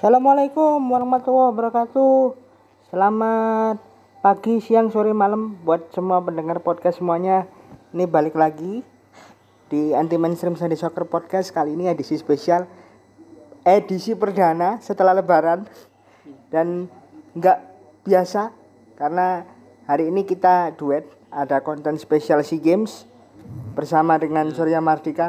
Assalamualaikum warahmatullahi wabarakatuh. Selamat pagi, siang, sore, malam buat semua pendengar podcast semuanya. Ini balik lagi di Anti Mainstream Sunday Soccer Podcast kali ini edisi spesial edisi perdana setelah lebaran dan nggak biasa karena hari ini kita duet ada konten spesial SEA Games bersama dengan Surya Mardika.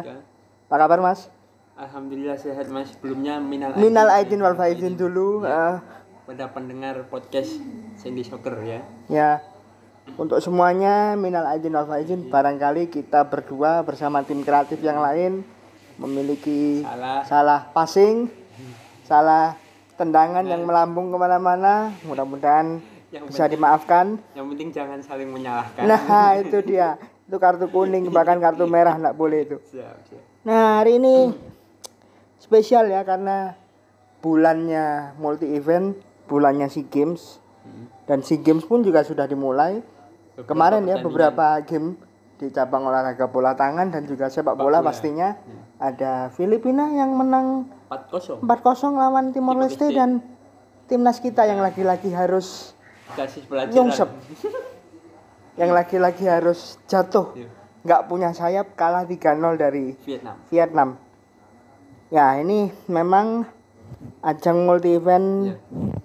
Apa kabar Mas? Alhamdulillah sehat mas. Sebelumnya minal Minal aidin wal faizin dulu. eh, pada pendengar podcast Sandy Soccer ya. Ya, untuk semuanya minal aidin wal faizin barangkali kita berdua bersama tim kreatif yang lain memiliki Salah. salah passing, salah tendangan yang melambung ke mana-mana. Mudah-mudahan Yang bisa dimaafkan. Yang penting jangan saling menyalahkan. Nah itu dia, itu kartu kuning bahkan kartu merah nggak boleh itu. Siap, siap. Nah hari ini spesial ya karena bulannya multi event, bulannya SEA Games dan SEA Games pun juga sudah dimulai. Beberapa Kemarin ya beberapa game di cabang olahraga bola tangan dan juga sepak bola bola. pastinya ada Filipina yang menang 4-0. 4-0 lawan Timor Leste dan timnas kita yang lagi-lagi harus Kasih pelajaran. nyungsep. yang lagi-lagi harus jatuh. Iya. nggak punya sayap kalah 3-0 dari Vietnam. Vietnam. Ya, ini memang ajang multi event Iya.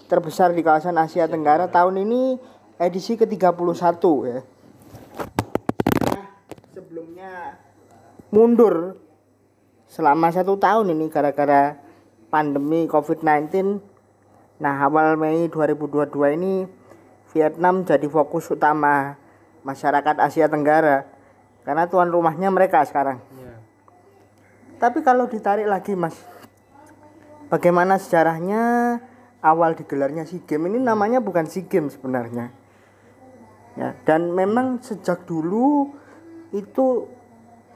terbesar di kawasan Asia Tenggara tahun ini edisi ke-31 ya. Nah, sebelumnya mundur selama satu tahun ini gara-gara pandemi COVID-19. Nah, awal Mei 2022 ini Vietnam jadi fokus utama masyarakat Asia Tenggara karena tuan rumahnya mereka sekarang. Tapi kalau ditarik lagi mas, bagaimana sejarahnya awal digelarnya SEA Games ini namanya bukan SEA Games sebenarnya. Ya, dan memang sejak dulu itu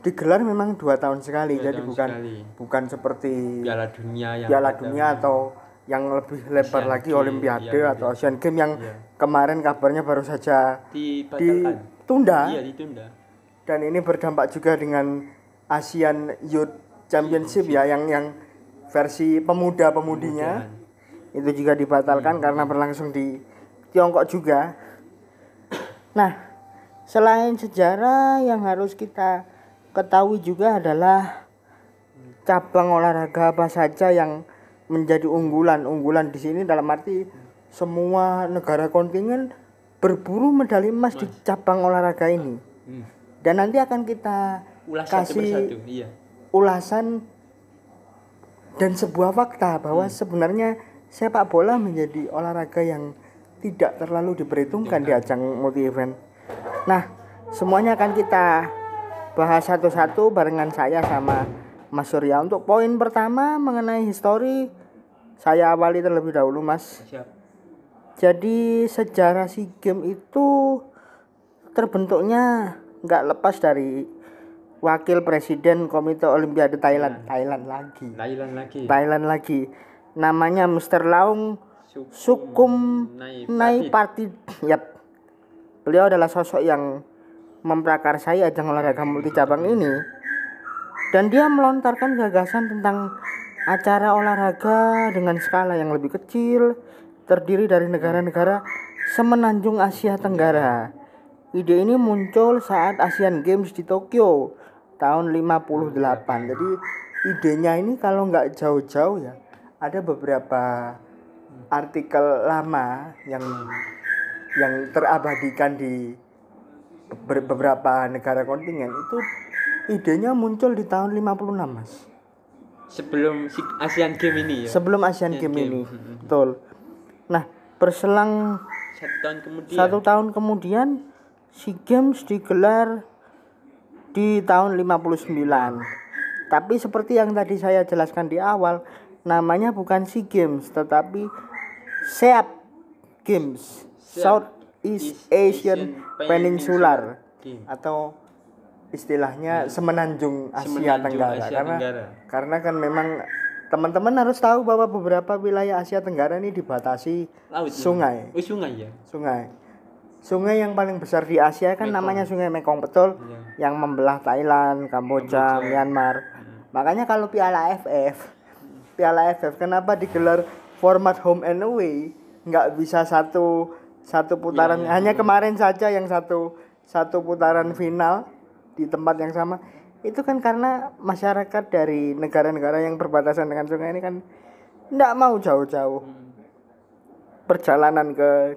digelar memang dua tahun sekali, Dua jadi tahun bukan sekali. bukan seperti Piala dunia yang Piala Dunia atau yang lebih lebar Asian lagi Games, Olimpiade iya, atau iya. Asian Games yang Iya. kemarin kabarnya baru saja dibatalkan. ditunda Iya, ditunda. dan ini berdampak juga dengan Asian Youth Championship ya yang yang versi pemuda-pemudinya itu juga dibatalkan karena berlangsung di Tiongkok juga. Nah, selain sejarah yang harus kita ketahui juga adalah cabang olahraga apa saja yang menjadi unggulan. Unggulan di sini dalam arti semua negara kontingen berburu medali emas di cabang olahraga ini. Hmm. Dan nanti akan kita Ulas satu kasih persatu. Iya. Ulasan dan sebuah fakta bahwa Hmm. sebenarnya sepak bola menjadi olahraga yang tidak terlalu diperhitungkan di ajang multi event. Nah, semuanya akan kita bahas satu-satu barengan saya sama Mas Surya. Untuk poin pertama mengenai histori saya awali terlebih dahulu, Mas. Siap. Jadi sejarah SEA Games itu terbentuknya nggak lepas dari wakil presiden Komite Olimpiade Thailand, Thailand lagi. Thailand lagi. Thailand lagi. Namanya Mr. Laung Sukum Sukum Nai Nai Parti. Yap. Beliau adalah sosok yang memprakarsai ajang olahraga multi cabang ini dan dia melontarkan gagasan tentang acara olahraga dengan skala yang lebih kecil terdiri dari negara-negara semenanjung Asia Tenggara. Ide ini muncul saat Asian Games di Tokyo tahun 58. Jadi idenya ini kalau nggak jauh-jauh ya ada beberapa artikel lama yang yang terabadikan di be- beberapa negara kontingen itu idenya muncul di tahun 56 mas Sebelum si Asian Game ini ya. sebelum Asian Asian Games Game. ini betul nah berselang Satu tahun kemudian. satu tahun kemudian SEA Games digelar di tahun 59 tapi seperti yang tadi saya jelaskan di awal namanya bukan SEA Games tetapi SEAP Games South East Asian Peninsular atau istilahnya semenanjung Asia Semenanjung Tenggara Asia karena Tenggara. karena kan memang teman-teman harus tahu bahwa beberapa wilayah Asia Tenggara ini dibatasi Laut. ya? sungai Oh, sungai ya. sungai sungai yang paling besar di Asia kan Mekong. namanya Sungai Mekong betul Iya. yang membelah Thailand, Kamboja, Kamboja. Myanmar. Makanya kalau Piala AFF, Piala AFF kenapa digelar format home and away nggak bisa satu satu putaran iya. hanya kemarin saja yang satu satu putaran final di tempat yang sama itu kan karena masyarakat dari negara-negara yang berbatasan dengan sungai ini kan nggak mau jauh-jauh perjalanan ke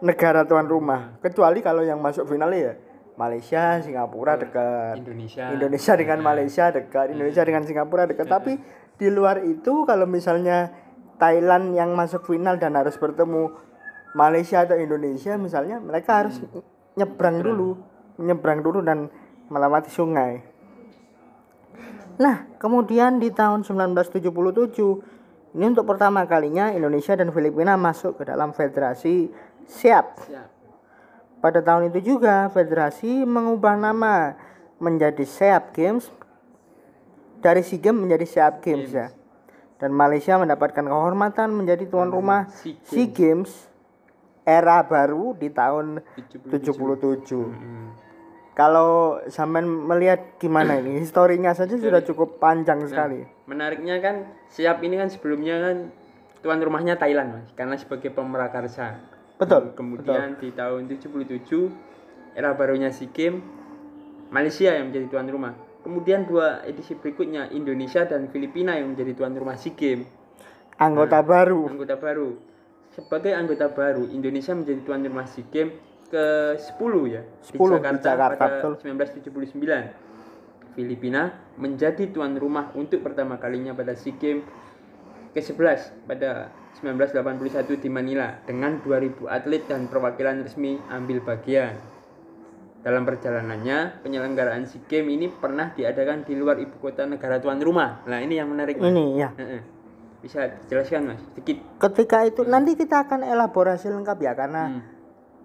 negara tuan rumah. Kecuali kalau yang masuk final ya Malaysia Singapura dekat. Indonesia. Indonesia dengan Malaysia dekat Indonesia dengan Singapura dekat. Tapi di luar itu kalau misalnya Thailand yang masuk final dan harus bertemu Malaysia atau Indonesia misalnya mereka harus nyebrang dulu nyebrang dulu dan melewati sungai. Nah kemudian di tahun 1977 ini untuk pertama kalinya Indonesia dan Filipina masuk ke dalam federasi siap Siap. pada tahun itu juga federasi mengubah nama menjadi SEAP Games dari SEA Games menjadi SEAP Games ya. Dan Malaysia mendapatkan kehormatan menjadi tuan rumah SEA SEA Games era baru di tahun 77. 77. Hmm. Kalau sampean melihat gimana ini historinya saja sudah cukup panjang sekali. Menariknya kan siap ini kan sebelumnya kan tuan rumahnya Thailand mas karena sebagai pemerakarsa. Betul. Kemudian di tahun 77 era barunya SEA Games Malaysia yang menjadi tuan rumah. Kemudian dua edisi berikutnya Indonesia dan Filipina yang menjadi tuan rumah SEA Games. Anggota baru. Anggota baru. Sebagai anggota baru Indonesia menjadi tuan rumah SEA Games ke 10 ya 10 di Jakarta, pada betul. 1979. Filipina menjadi tuan rumah untuk pertama kalinya pada SEA Games ke-11 pada 1981 di Manila dengan 2000 atlet dan perwakilan resmi ambil bagian. Dalam perjalanannya, penyelenggaraan SEA Games ini pernah diadakan di luar ibu kota negara tuan rumah. Nah, ini yang menarik. Mas. Ini ya. Bisa dijelaskan, Mas? Sedikit. Ketika itu nanti kita akan elaborasi lengkap ya karena Hmm.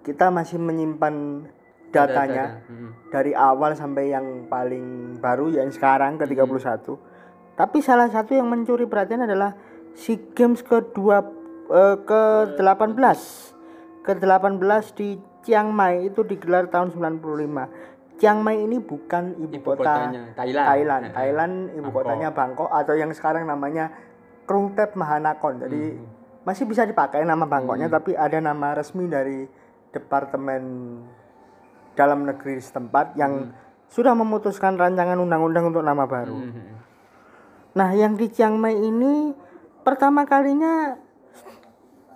kita masih menyimpan datanya Data-data. Hmm. dari awal sampai yang paling baru yang sekarang ke 31. Tapi salah satu yang mencuri perhatian adalah SEA Games kedua eh, ke-18. Ke-18 di Chiang Mai itu digelar tahun 95. Chiang Mai ini bukan ibu, Ibu kota kotanya Thailand. Thailand. Heeh. Thailand ibu Bangkok. kotanya Bangkok atau yang sekarang namanya Krungtep Mahanakon. Jadi masih bisa dipakai nama Bangkoknya tapi ada nama resmi dari departemen dalam negeri setempat yang sudah memutuskan rancangan undang-undang untuk nama baru. Hmm. Nah, yang di Chiang Mai ini pertama kalinya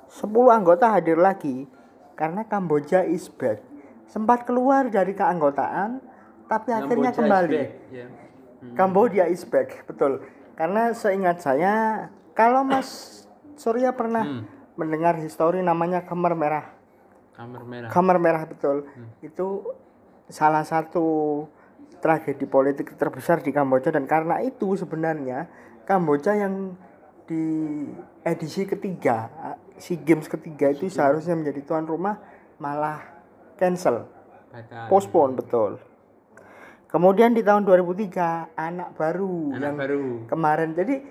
10 anggota hadir lagi karena Kamboja is back. Sempat keluar dari keanggotaan tapi akhirnya Kamboja kembali. is back, ya. Cambodia is back, betul. Karena seingat saya, kalau Mas Surya pernah Hmm. mendengar histori namanya Kamar Merah. Kamar merah. Kamar Merah betul. Hmm. Itu salah satu tragedi politik terbesar di Kamboja dan karena itu sebenarnya Kamboja yang di edisi ketiga SEA Games ketiga itu seharusnya menjadi tuan rumah malah cancel, Batal. postpone betul. Kemudian di tahun 2003 anak baru Anak yang baru. kemarin jadi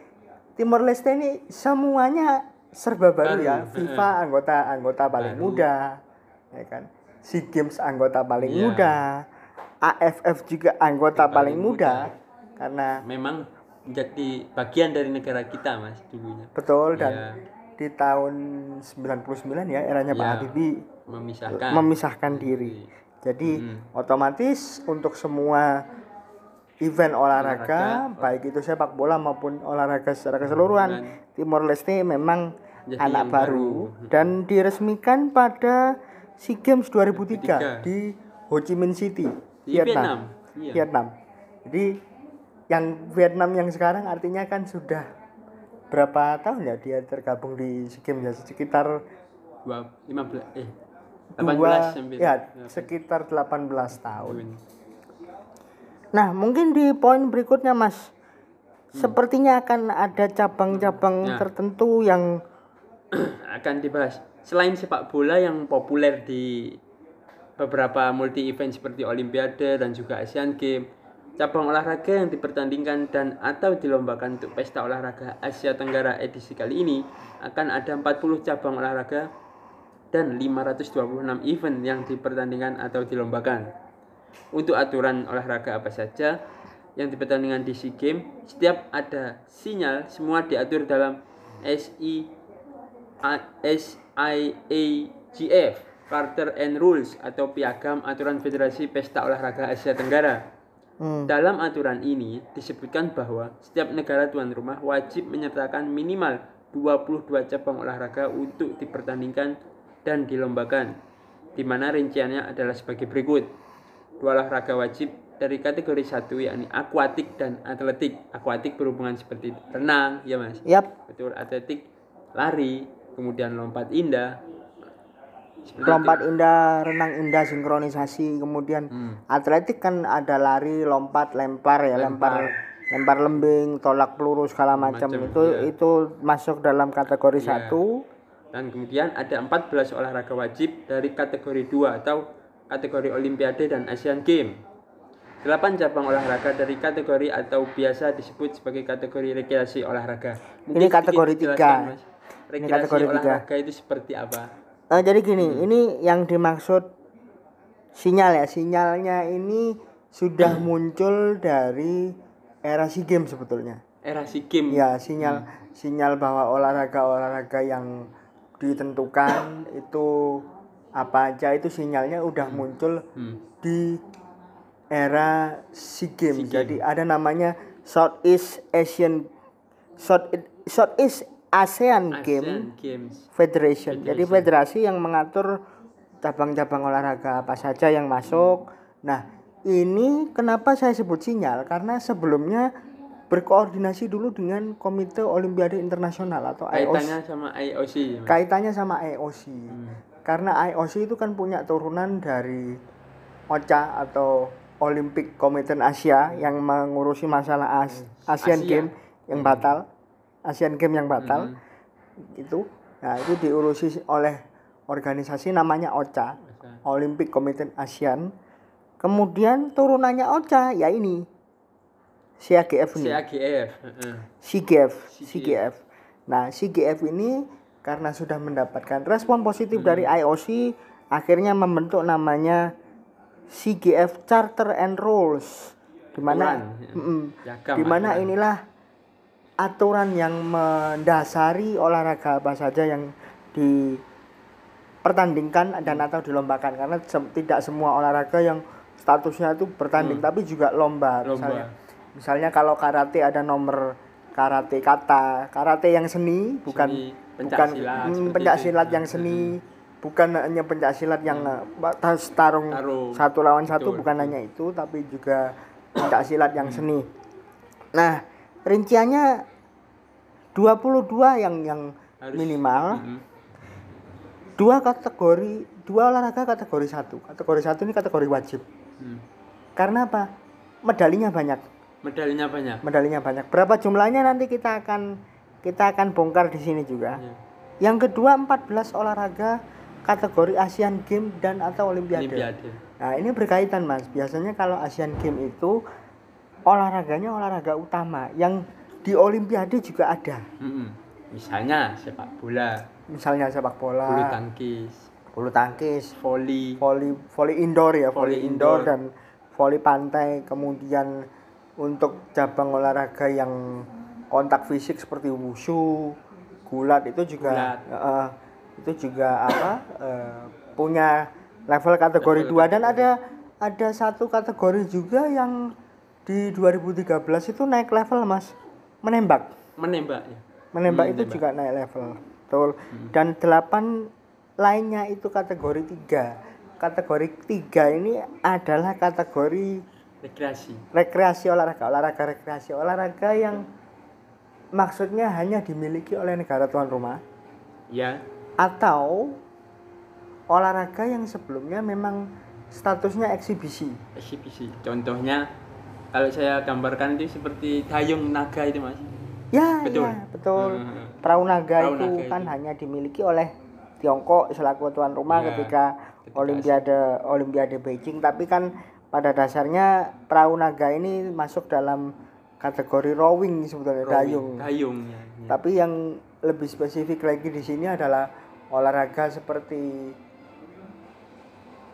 Timor Leste ini semuanya serba baru, Baru, ya. FIFA anggota anggota paling Baru. muda ya kan SEA Games anggota paling Iya. muda AFF juga anggota Paling paling, muda. karena Memang menjadi bagian dari negara kita, Mas, dulunya. betul dan Iya. di tahun 99 ya eranya Pak Iya. Habibie Memisahkan. memisahkan diri jadi Hmm. otomatis untuk semua event olahraga, Olahraga, baik itu sepak bola maupun olahraga secara keseluruhan Timor Leste memang Jadi anak baru baru. dan diresmikan pada SEA Games 2003 2003. di Ho Chi Minh City Di Vietnam. Iya. Vietnam jadi yang Vietnam yang sekarang artinya kan sudah berapa tahun ya dia tergabung di SEA Games ya sekitar Dua, 15 eh 18 dua ya sekitar 18 tahun tahun. Nah, mungkin di poin berikutnya, Mas. Sepertinya akan ada cabang-cabang Ya. tertentu yang akan dibahas. Selain sepak bola yang populer di beberapa multi event seperti Olimpiade dan juga Asian Games, cabang olahraga yang dipertandingkan dan atau dilombakan untuk pesta olahraga Asia Tenggara edisi kali ini akan ada 40 cabang olahraga dan 526 event yang dipertandingkan atau dilombakan. Untuk aturan olahraga apa saja yang dipertandingkan di SEA Games, setiap ada sinyal semua diatur dalam SI SIAGF Charter and Rules atau Piagam Aturan Federasi Pesta Olahraga Asia Tenggara. Hmm. Dalam aturan ini disebutkan bahwa setiap negara tuan rumah wajib menyertakan minimal 22 cabang olahraga untuk dipertandingkan dan dilombakan, di mana rinciannya adalah sebagai berikut. Dua olahraga wajib dari kategori satu yakni akuatik dan atletik. Akuatik berhubungan seperti renang, ya mas. Yap, Betul, atletik, lari, kemudian lompat indah. Lompat indah, renang indah, sinkronisasi, kemudian Hmm. atletik kan ada lari, lompat, lempar ya, lempar, lempar lembing, tolak peluru segala macam. Macam, Itu iya. itu masuk dalam kategori Iya. satu. Dan kemudian ada 14 olahraga wajib dari kategori 2 atau kategori Olimpiade dan Asian Games. 8 cabang olahraga dari kategori atau biasa disebut sebagai kategori rekreasi olahraga. Ini kategori sedikit tiga. dijelaskan, Mas. Rekreasi kategori tiga. olahraga itu seperti apa? Eh, jadi gini, Hmm. ini yang dimaksud sinyal ya. Sinyalnya ini sudah muncul dari era SEA Games sebetulnya. Era SEA Games. Ya, sinyal sinyal bahwa olahraga-olahraga yang ditentukan itu apa aja itu sinyalnya udah muncul Hmm. di era SEA Games. SEA Jadi ada namanya Southeast Asian South Southeast ASEAN Games Games. Federation. Jadi federasi yang mengatur cabang-cabang olahraga apa saja yang masuk. Nah, ini kenapa saya sebut sinyal? Karena sebelumnya berkoordinasi dulu dengan Komite Olimpiade Internasional atau IOC. Kaitannya sama IOC. Kaitannya sama IOC. Hmm. Karena IOC itu kan punya turunan dari OCA atau Olympic Committee Asia yang mengurusi masalah As- Asian Asia. Games yang batal, Asian Games yang batal Hmm. itu. Nah, itu diurusi oleh organisasi namanya OCA, Olympic Committee ASEAN. Kemudian turunannya OCA ya ini CAGF ini. CAGF. CGF, CGF. Nah, CGF ini karena sudah mendapatkan respon positif dari Hmm. IOC, akhirnya membentuk namanya CGF Charter and Rules, di mana di mana inilah aturan yang mendasari olahraga apa saja yang dipertandingkan dan atau dilombakan. Karena sem- tidak semua olahraga yang statusnya itu bertanding tapi juga lomba, Hmm. Lomba. misalnya. Misalnya kalau karate ada nomor karate kata karate yang seni bukan Seni, bukan pencak silat, mm, pencak silat yang seni bukan hanya pencak silat yang eh, tas tarung, Tarung. satu lawan satu Betul, bukan hanya itu tapi juga pencak silat yang seni. Nah rinciannya 22 yang yang Harus- minimal Mm-mm. dua kategori dua olahraga kategori satu kategori satu ini kategori wajib Hmm. karena apa medalinya banyak Medalinya banyak. medalinya banyak berapa jumlahnya nanti kita akan kita akan bongkar di sini juga Ya. yang kedua 14 olahraga kategori Asian Games dan atau Olimpiade. Olimpiade. Nah ini berkaitan mas. Biasanya kalau Asian Games itu olahraganya olahraga utama yang di Olimpiade juga ada. Mm-mm. Misalnya sepak bola, Misalnya sepak bulu bola, tangkis, bulu tangkis, voli, voli voli indoor ya, voli, Voli indoor. indoor. dan voli pantai. Kemudian untuk cabang olahraga yang kontak fisik seperti wushu, gulat itu juga Gulat. eh, itu juga apa eh, punya level kategori Level 2 dan ada ada satu kategori juga yang di 2013 itu naik level Mas. Menembak. Menembak ya. menembak Hmm, itu menembak. juga naik level betul. Dan delapan lainnya itu kategori tiga. Kategori tiga ini adalah kategori rekreasi. rekreasi olahraga. Olahraga rekreasi. Olahraga yang maksudnya hanya dimiliki oleh negara tuan rumah. Ya, atau olahraga yang sebelumnya memang statusnya eksibisi. Eksibisi. Contohnya kalau saya gambarkan itu seperti dayung naga itu mas. ya Betul. ya betul Hmm. perahu naga Perahu itu naga kan itu. hanya dimiliki oleh Tiongkok selaku tuan rumah Ya, ketika ketika Olimpiade Olimpiade Beijing tapi kan pada dasarnya perahu naga ini masuk dalam kategori rowing sebetulnya dayung Dayung ya. ya. tapi yang lebih spesifik lagi di sini adalah olahraga seperti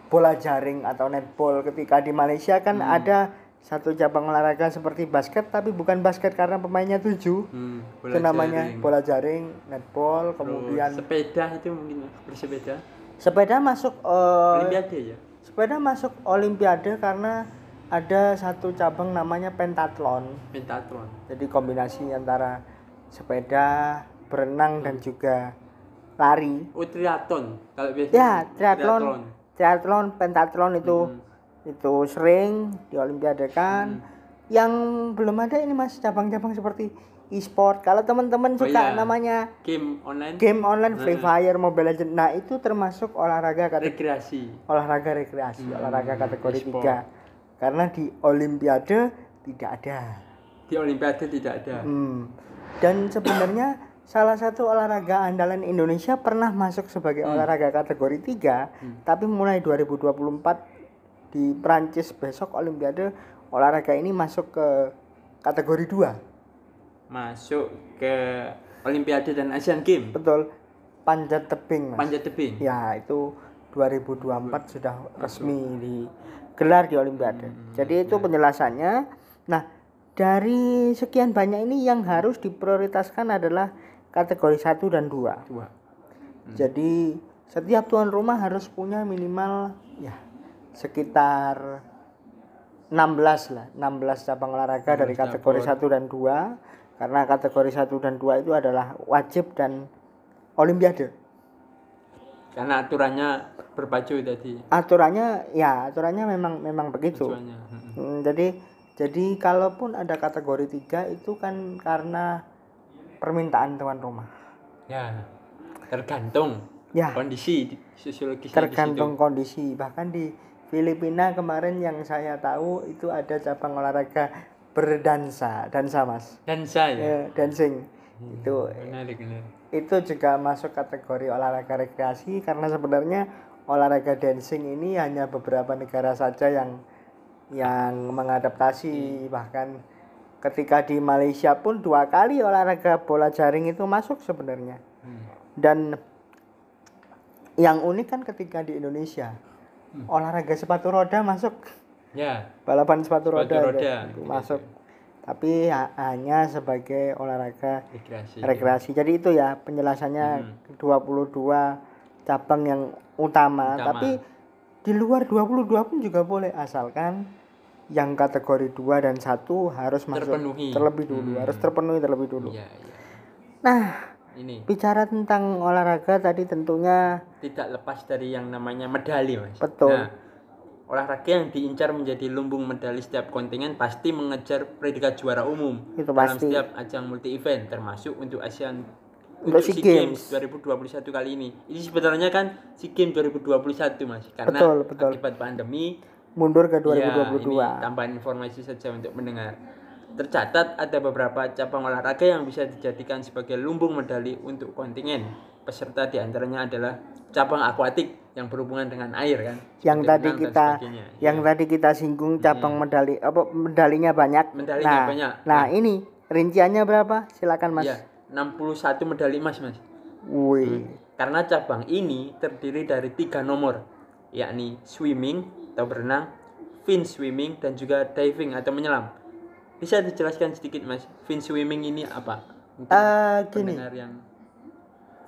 bola jaring atau netball ketika di Malaysia kan Hmm. ada satu cabang olahraga seperti basket tapi bukan basket karena pemainnya tujuh. Hmm, itu namanya jaring. bola jaring netball kemudian sepeda itu mungkin bersepeda? Sepeda masuk eh, olimpiade ya? sepeda masuk olimpiade karena ada satu cabang namanya pentathlon pentathlon jadi kombinasi antara sepeda berenang dan juga lari. Oh triathlon kalau biasanya ya triathlon triathlon. pentathlon itu. Hmm. Itu sering di olimpiade kan yang belum ada ini mas cabang-cabang seperti e-sport. Kalau teman-teman Oh, suka iya. namanya game online? Game online Free Fire Mobile Legends. Nah itu termasuk olahraga kategori rekreasi. Olahraga rekreasi olahraga kategori Hmm, e-sport. tiga. Karena di olimpiade tidak ada. Di olimpiade tidak ada. Hmm. dan sebenarnya salah satu olahraga andalan Indonesia pernah masuk sebagai Hmm. olahraga kategori 3 tapi mulai 2024 di Prancis besok olimpiade olahraga ini masuk ke kategori 2 masuk ke olimpiade dan Asian Games. Betul. Panjat tebing mas. Panjat tebing? Ya itu 2024 sudah resmi digelar di olimpiade. Jadi itu penjelasannya. Nah dari sekian banyak ini yang harus diprioritaskan adalah kategori 1 dan 2 dua. Jadi setiap tuan rumah harus punya minimal ya sekitar 16 lah, 16 cabang olahraga dari kategori 1 dan 2 karena kategori 1 dan 2 itu adalah wajib dan olimpiade. karena aturannya berpacu tadi Aturannya ya, aturannya memang memang begitu. tujuannya Hmm. Hmm, jadi jadi kalaupun ada kategori 3 itu kan karena permintaan tuan rumah. ya tergantung Ya. kondisi di- sosiologis tergantung kondisi bahkan di Filipina kemarin yang saya tahu itu ada cabang olahraga berdansa. Dansa mas. Dan saya ya, dancing. Itu menarik menarik. itu juga masuk kategori olahraga rekreasi karena sebenarnya olahraga dancing ini hanya beberapa negara saja yang yang mengadaptasi. Bahkan ketika di Malaysia pun dua kali olahraga bola jaring itu masuk sebenarnya. Hmm. dan yang unik kan ketika di Indonesia Hmm. olahraga sepatu roda masuk ya balapan sepatu, Sepatu roda, roda, itu gitu. masuk tapi ha- hanya sebagai olahraga rekreasi rekreasi jadi itu ya penjelasannya Hmm. 22 cabang yang utama, Utama. tapi di luar 22 pun juga boleh asalkan yang kategori 2 dan 1 harus masuk Terpenuhi. terlebih dulu Hmm. harus terpenuhi terlebih dulu iya iya nah ini bicara tentang olahraga tadi tentunya tidak lepas dari yang namanya medali mas Betul. nah, olahraga yang diincar menjadi lumbung medali setiap kontingen pasti mengejar predikat juara umum Itu dalam pasti. setiap ajang multi event termasuk untuk ASEAN Untuk SEA Games. Games. 2021 kali ini ini sebenarnya kan SEA Games 2021 mas karena Betul, betul. akibat pandemi mundur ke Ya, 2022 ini tambahan informasi saja untuk mendengar. Tercatat ada beberapa cabang olahraga yang bisa dijadikan sebagai lumbung medali untuk kontingen. Peserta di antaranya adalah cabang akuatik yang berhubungan dengan air kan. yang tadi kita sebagainya. yang Ya. tadi kita singgung cabang medali apa medalinya banyak Medalinya nah, banyak. nah ini rinciannya berapa silakan mas Iya, 61 medali emas mas. wih Karena cabang ini terdiri dari tiga nomor, yakni swimming atau berenang, fin swimming dan juga diving atau menyelam. Bisa dijelaskan sedikit mas, fin swimming ini apa? Mungkin Eh, gini yang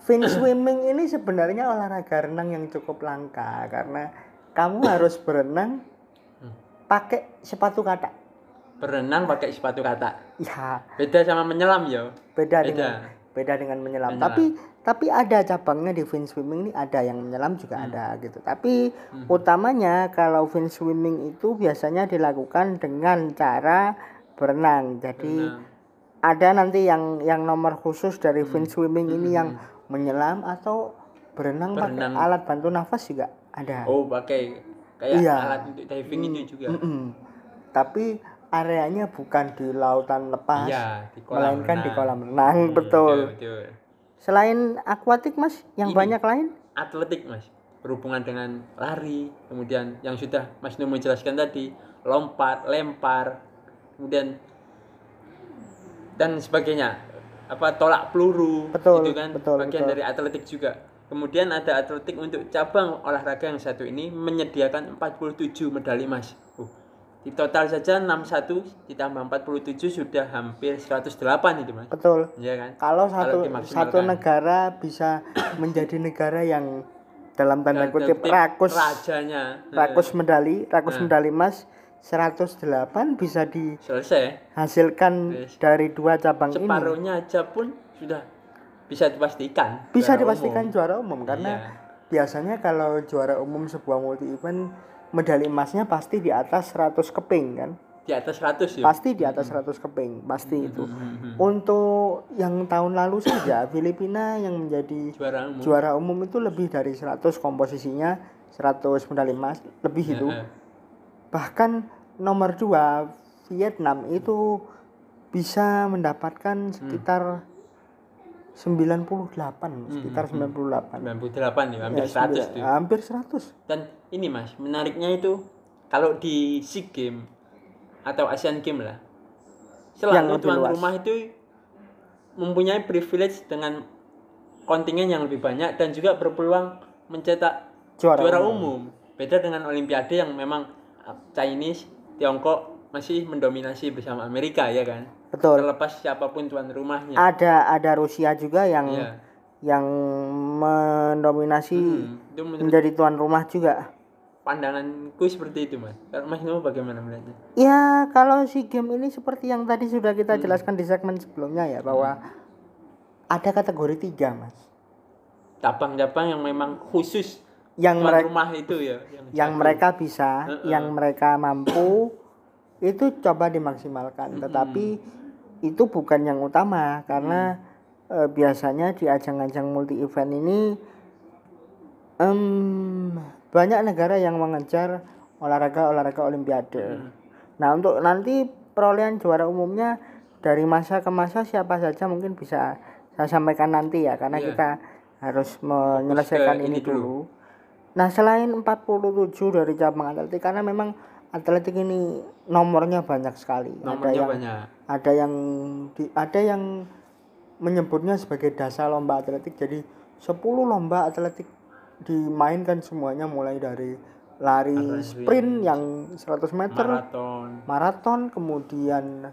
fin swimming ini sebenarnya olahraga renang yang cukup langka karena kamu harus berenang Hmm. pakai sepatu kata berenang pakai sepatu kata. ya Beda sama menyelam ya. beda, Beda. dengan beda dengan menyelam. Menyelam. Tapi tapi ada cabangnya di fin swimming ini ada yang menyelam juga Hmm. ada gitu. Tapi utamanya kalau fin swimming itu biasanya dilakukan dengan cara berenang. Jadi Berenang. ada nanti yang yang nomor khusus dari Hmm. fin swimming ini yang menyelam atau berenang, Berenang. pakai alat bantu nafas juga ada. Oh, pakai kayak Iya. alat untuk diving itu juga. Mm-mm. Tapi areanya bukan di lautan lepas, Iya, di kolam melainkan di renang. kolam renang, Hmm, betul. betul. Selain akuatik mas, yang Ini. banyak lain? Atletik, Mas. Berhubungan dengan lari, kemudian yang sudah Mas Numo jelaskan tadi, lompat, lempar, kemudian dan sebagainya. Apa tolak peluru, Betul, itu kan betul, bagian betul. dari atletik juga. Kemudian ada atletik untuk cabang olahraga yang satu ini menyediakan 47 medali emas. Uh, Di total saja 61 ditambah 47 sudah hampir 108 itu, Mas. betul Iya kan? kalau satu dimaksimalkan. satu negara bisa menjadi negara yang dalam tanda kutip rakus rajanya rakus medali rakus medali emas 108 bisa selesai. dihasilkan dari dua cabang ini Separuhnya aja pun sudah bisa dipastikan. bisa juara dipastikan umum. juara umum karena Iya. biasanya kalau juara umum sebuah multi event medali emasnya pasti di atas 100 keping kan di atas 100 ya. pasti di atas 100 keping pasti itu untuk yang tahun lalu saja Filipina yang menjadi Juara umum. juara umum itu lebih dari 100 komposisinya 100 medali emas lebih itu Heeh. bahkan nomor dua Vietnam itu bisa mendapatkan sekitar 98 sekitar 98 98 ya, hampir Ya, 100 sembilan- tuh. hampir 100 Dan ini Mas, menariknya itu kalau di SEA Games atau Asian Games lah. Selalu tuan luas. rumah itu mempunyai privilege dengan kontingen yang lebih banyak dan juga berpeluang mencetak Juara juara, umum. umum. Beda dengan olimpiade yang memang uh, Chinese, Tiongkok masih mendominasi bersama Amerika ya kan. betul Terlepas siapa pun tuan rumahnya. ada ada Rusia juga yang Iya. yang mendominasi Hmm, menjadi tuan rumah juga pandanganku seperti itu mas. Kalau mas Nemo bagaimana melihatnya? Ya, kalau si game ini seperti yang tadi sudah Hmm. kita jelaskan di segmen sebelumnya ya bahwa ada kategori tiga mas, Cabang-cabang yang memang khusus yang tuan mereka rumah itu ya. yang jago. mereka bisa, Heeh. yang mereka mampu itu coba dimaksimalkan. Tetapi itu bukan yang utama karena Mm. eh, biasanya di ajang-ajang multi event ini em, banyak negara yang mengejar olahraga-olahraga olimpiade. Mm. Nah, untuk nanti perolehan juara umumnya dari masa ke masa siapa saja mungkin bisa saya sampaikan nanti ya karena Iya. kita harus menyelesaikan ini ini dulu. dulu. Nah, selain 47 dari cabang atletik karena memang atletik ini nomornya banyak sekali. ada Nomornya yang banyak. ada yang di- ada yang menyebutnya sebagai dasar lomba atletik. Jadi 10 lomba atletik dimainkan semuanya mulai dari lari Lari. sprint yang 100 meter, Maraton, maraton, kemudian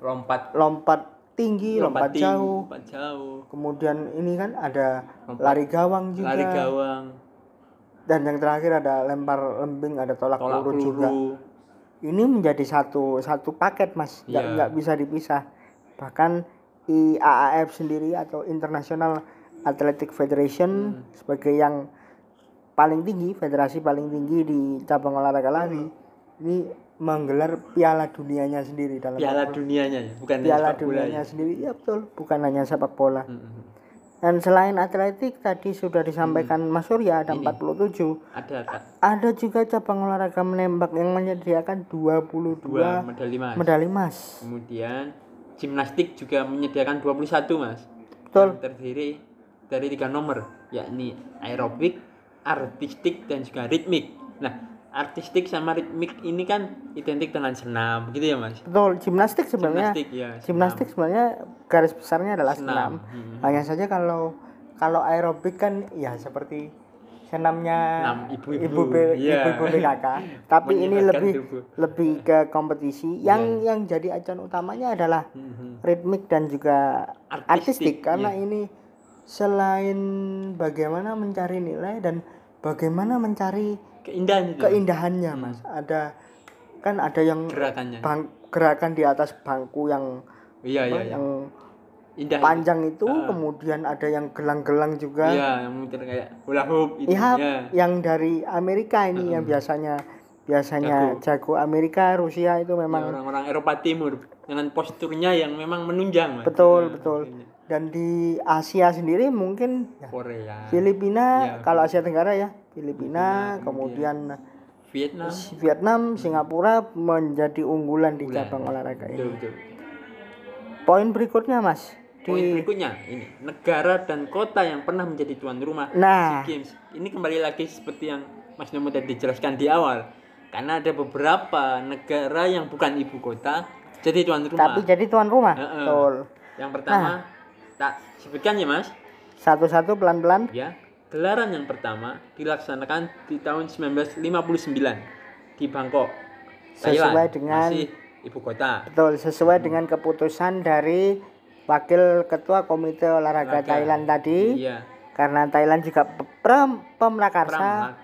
lompat, lompat tinggi, lompat, tinggi, jauh, lompat jauh, kemudian ini kan ada Lompat- lari gawang juga, lari gawang, dan yang terakhir ada lempar lembing, ada tolak, tolak peluru juga. Ini menjadi satu satu paket mas, nggak Iya. nggak bisa dipisah. Bahkan IAAF sendiri atau International Athletic Federation Hmm. sebagai yang paling tinggi, federasi paling tinggi di cabang olahraga lari, ini menggelar Piala Dunianya sendiri dalam Piala dunianya ya, bukan Piala sepak bola Dunianya ya. sendiri, ya betul, bukan hanya sepak bola. Mm-mm. Dan selain atletik tadi sudah disampaikan Hmm. Mas Surya ada 47. Ada kak Ada juga cabang olahraga menembak yang menyediakan 22 dua medali emas. medali emas. Kemudian gimnastik juga menyediakan 21 mas. Betul. Yang terdiri dari tiga nomor, yakni aerobik, artistik dan juga ritmik. Nah, artistik sama ritmik ini kan identik dengan senam, gitu ya mas? Betul, gimnastik sebenarnya Gimnastik ya. gimnastik sebenarnya garis besarnya adalah senam. Senam. Hmm. Hanya saja kalau kalau aerobik kan ya seperti senamnya Senam ibu-ibu. Iya. ibu-ibu PKK. Tapi ini lebih tubuh. lebih ke kompetisi. Yang yang jadi acuan utamanya adalah Mhm. ritmik dan juga artistik, Artistik, karena iya. ini selain bagaimana mencari nilai dan bagaimana mencari Keindahan itu. keindahannya mas ada kan ada yang Gerakannya. bang, gerakan di atas bangku yang Iya, iya, apa, iya. yang Indah. itu. panjang itu kemudian ada yang gelang-gelang juga Iya, yang mungkin kayak hula hoop itu. Iya, ya. yang dari Amerika ini yang biasanya biasanya jago. Amerika Rusia itu Ya, memang orang-orang Eropa Timur dengan posturnya yang memang menunjang, Mas. betul Ya, betul dan di Asia sendiri mungkin ya, Korea, Filipina Ya. kalau Asia Tenggara ya Filipina kemudian Vietnam. Vietnam Singapura menjadi unggulan di cabang olahraga ini Betul, betul. poin berikutnya mas Poin di berikutnya ini negara dan kota yang pernah menjadi tuan rumah Nah. SEA Games. Ini kembali lagi seperti yang Mas Nemo tadi jelaskan di awal. Karena ada beberapa negara yang bukan ibu kota jadi tuan rumah. tapi jadi tuan rumah betul Yang pertama tak sebutkan ya Mas. satu-satu pelan-pelan Ya, gelaran yang pertama dilaksanakan di tahun 1959 di Bangkok. sesuai Thailand, dengan masih ibu kota. betul sesuai dengan keputusan dari wakil ketua komite olahraga Olahraga. Thailand tadi Iya. karena Thailand juga pe- pem- pemrakarsa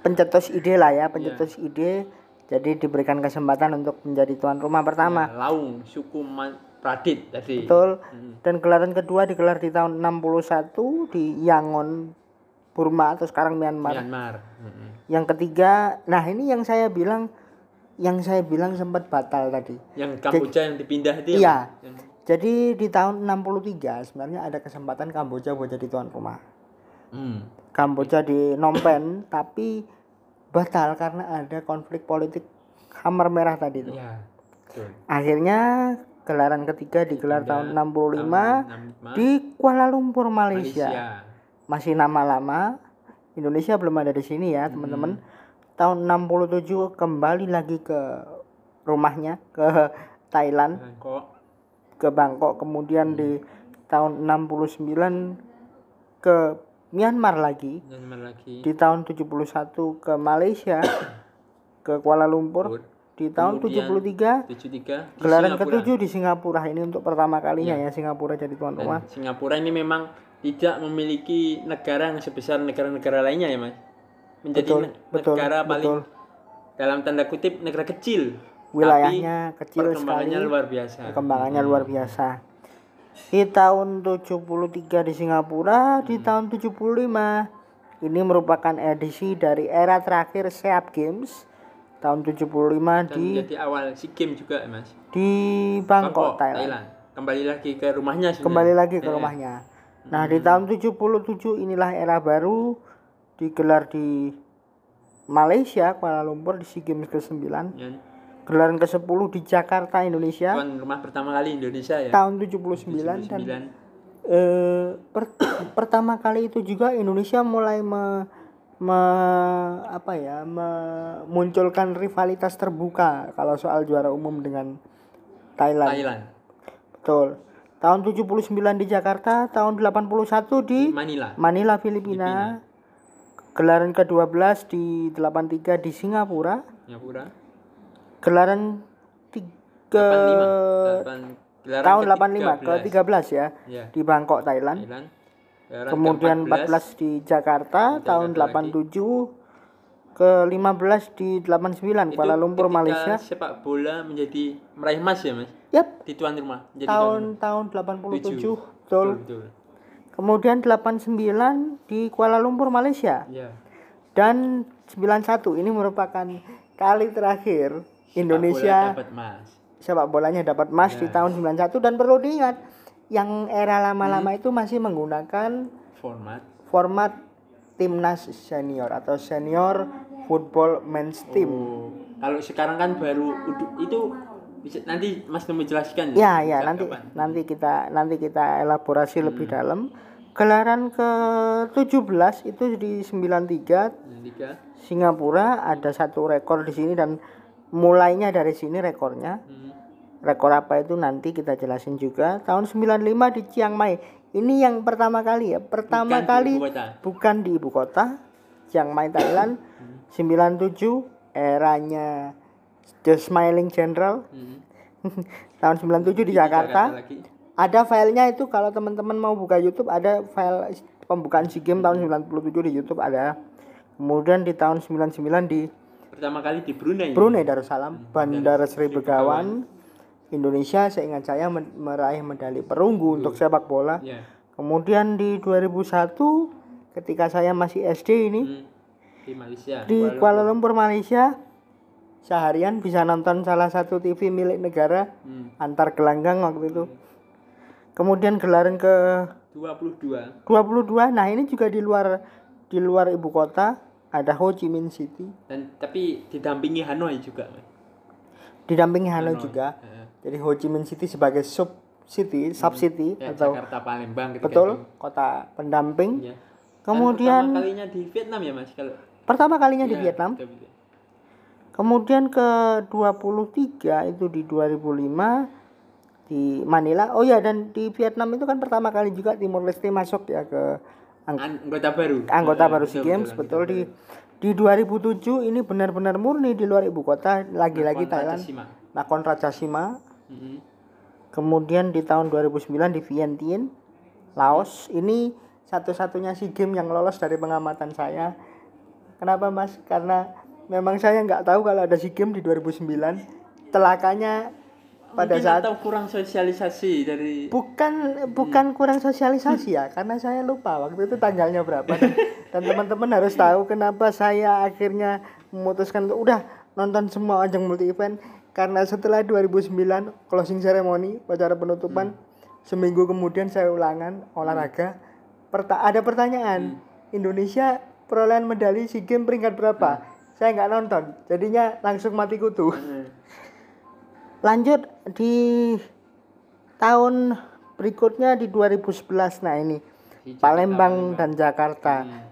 pencetus ide lah ya Iya. pencetus ide jadi diberikan kesempatan untuk menjadi tuan rumah pertama Ya, Laung, suku Man- Pradit tadi. betul Mm. dan gelaran kedua digelar di tahun 61 di Yangon Burma atau sekarang Myanmar Myanmar. Heeh. yang ketiga nah ini yang saya bilang yang saya bilang sempat batal tadi Yang Kamboja yang dipindah itu ya, Iya. Yang- jadi di tahun 63 sebenarnya ada kesempatan Kamboja buat jadi tuan rumah Hmm. Kamboja di Phnom Penh tapi batal karena ada konflik politik Hammer Merah tadi itu. Betul. Akhirnya gelaran ketiga digelar tahun 65 Tahun 65, di Kuala Lumpur Malaysia. Malaysia. Masih nama lama. Indonesia belum ada di sini ya, teman-teman. Tahun 67 kembali lagi ke rumahnya ke Thailand, Bangkok. ke Bangkok, kemudian di tahun 69 ke Myanmar lagi. Myanmar lagi. di tahun 71 ke Malaysia ke Kuala Lumpur di tahun Kemudian 73 73 di gelaran ketujuh di Singapura ini untuk pertama kalinya ya. Singapura jadi tuan rumah. Singapura ini memang tidak memiliki negara yang sebesar negara-negara lainnya ya mas? Menjadi Betul, ne- betul, negara paling betul. dalam tanda kutip negara kecil wilayahnya tapi kecil sekali perkembangannya luar biasa. perkembangannya luar biasa. Di tahun 73 di Singapura di tahun 75 ini merupakan edisi dari era terakhir SEAP Games tahun 75 dan di menjadi awal si game juga ya mas di Bangkok, Thailand. Thailand kembali lagi ke rumahnya sebenarnya. kembali lagi ke Eh, rumahnya. Nah, di tahun 77 inilah era baru digelar di Malaysia, Kuala Lumpur di SEA Games ke-9. ya. Gelaran ke-10 di Jakarta, Indonesia tuan rumah pertama kali Indonesia ya tahun 79 dan 79 eh, per- pertama kali itu juga Indonesia mulai me, me- apa ya, memunculkan rivalitas terbuka kalau soal juara umum dengan Thailand. Thailand Betul. Tahun 79 di Jakarta, tahun 81 di di Manila Manila, Filipina. Gelaran ke-12 di 83 di Singapura. Singapura Gelaran 3 85 Delapan- gelaran tahun ke 85 ke 13 ya ya di Bangkok, Thailand. Thailand Kemudian ke-14 14 di Jakarta tahun Jakarta lagi. 87 ke 15 di 89 Itu Kuala Lumpur, Malaysia. sepak bola menjadi meraih emas ya mas Yap, di tuan rumah tuan tahun tahun 87 Tujuh. betul. betul Kemudian 89 di Kuala Lumpur, Malaysia. ya dan 91 ini merupakan kali terakhir Indonesia Sepak bola dapat emas sepak bolanya dapat emas di tahun 91 dan perlu diingat yang era lama-lama Hmm. itu masih menggunakan format format timnas senior atau senior football men's team. Oh, kalau sekarang kan baru itu bisa nanti Mas Nemu jelaskan Ya ya Sejak nanti kapan? nanti kita nanti kita elaborasi Hmm. lebih dalam. Gelaran ke-17 itu di 93 Yang tiga Singapura ada satu rekor di sini dan mulainya dari sini rekornya. hmm. Rekor apa itu nanti kita jelasin juga. Tahun 95 di Chiang Mai. Ini yang pertama kali ya. Pertama Bukan di kali kota. bukan di ibu kota. Chiang Mai Thailand. 97 eranya The Smiling General. Hmm. Tahun 97 di Jakarta. lagi Ada filenya itu kalau teman-teman mau buka YouTube ada file pembukaan SEA Games tahun 97 di YouTube ada. Kemudian di tahun 99 di pertama kali di Brunei Brunei Darussalam, Bandara Sri Begawan, Indonesia seingat saya meraih medali perunggu untuk sepak bola. ya Kemudian di 2001 ketika saya masih SD ini Hmm. di Malaysia di Kuala Lumpur Malaysia seharian bisa nonton salah satu TV milik negara Hmm. antar gelanggang waktu itu. Kemudian gelaran ke 22 22 nah ini juga di luar di luar ibu kota ada Ho Chi Minh City dan tapi didampingi Hanoi juga didampingi Hanoi juga Heeh. Jadi Ho Chi Minh City sebagai sub city sub city ya, atau Jakarta Palembang ketika betul itu. kota pendamping. Ya. Kemudian pertama kalinya di Vietnam ya Mas? Kalau pertama kalinya di Ya, Vietnam. betul, betul. kemudian ke 23 itu di 2005 di Manila. Oh ya dan di Vietnam itu kan pertama kali juga Timor Leste masuk ya ke ang- An- anggota baru. Anggota Heeh, baru SEA betul, Games betul, di di 2007 ini benar-benar murni di luar ibu kota lagi-lagi Nakon Thailand. Ratchasima. Nakhon Mm-mm. kemudian di tahun 2009 di Vientiane Laos ini satu-satunya SEA Games yang lolos dari pengamatan saya. Kenapa mas? Karena memang saya nggak tahu kalau ada SEA Games di 2009 telakanya pada Mungkin saat atau kurang sosialisasi dari bukan bukan kurang sosialisasi ya karena saya lupa waktu itu tanggalnya berapa. Dan, dan teman-teman harus tahu kenapa saya akhirnya memutuskan untuk udah nonton semua ajang multi event karena setelah 2009 closing ceremony upacara penutupan seminggu kemudian saya ulangan olahraga. Perta- ada pertanyaan Indonesia perolehan medali SEA Games peringkat berapa? Saya nggak nonton jadinya langsung mati kutu. Hmm. lanjut di tahun berikutnya di 2011 nah ini Di Palembang. dan Jakarta. Hmm.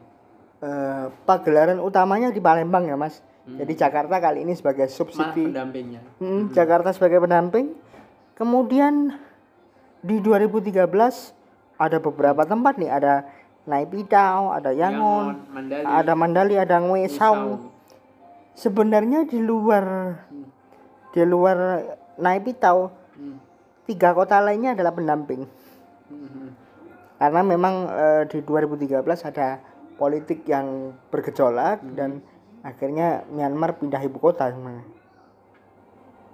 Eh, pagelaran utamanya di Palembang ya mas Hmm. jadi Jakarta kali ini sebagai Malah subsidi pendampingnya. Hmm, Jakarta sebagai pendamping kemudian di 2013 ada beberapa tempat nih ada Naipitau ada Yangon, Yangon, Mandali, ada Mandali ada Ngwe Saung sebenarnya di luar Hmm. di luar Naipitau Hmm. tiga kota lainnya adalah pendamping Hmm. karena memang eh, di 2013 ada politik yang bergejolak dan akhirnya Myanmar pindah ibu kota sebenarnya.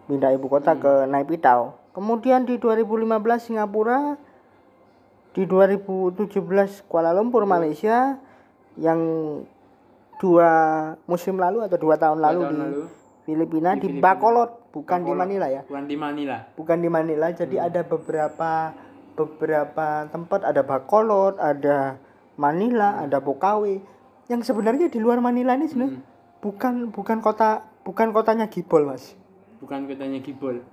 pindah ibu kota ke Naypyidaw kemudian di 2015 Singapura di 2017 Kuala Lumpur Malaysia yang dua musim lalu atau dua tahun lalu tahun di lalu. Filipina Di di, Filipina. Bacolod bukan di Bacolod. Manila ya Bukan di Manila. bukan di Manila jadi ada beberapa beberapa tempat ada Bacolod ada Manila ada Bokawe yang sebenarnya di luar Manila ini sebenarnya bukan bukan kota bukan kotanya Gibol mas Bukan kotanya Gibol.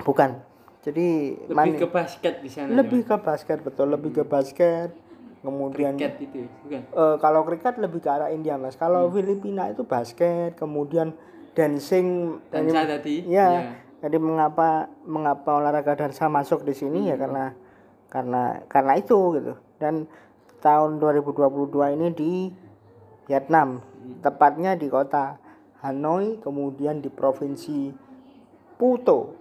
bukan jadi Lebih Mani- ke basket di sana. lebih ke basket betul lebih ke basket kemudian Cat itu, bukan? eh, kalau kriket lebih ke arah India mas kalau Filipina itu basket kemudian dancing Dansa tadi. Ya, ya. jadi mengapa mengapa olahraga dansa masuk di sini ya karena karena karena itu gitu. Dan tahun 2022 ini di Vietnam, tepatnya di kota Hanoi, kemudian di provinsi Puto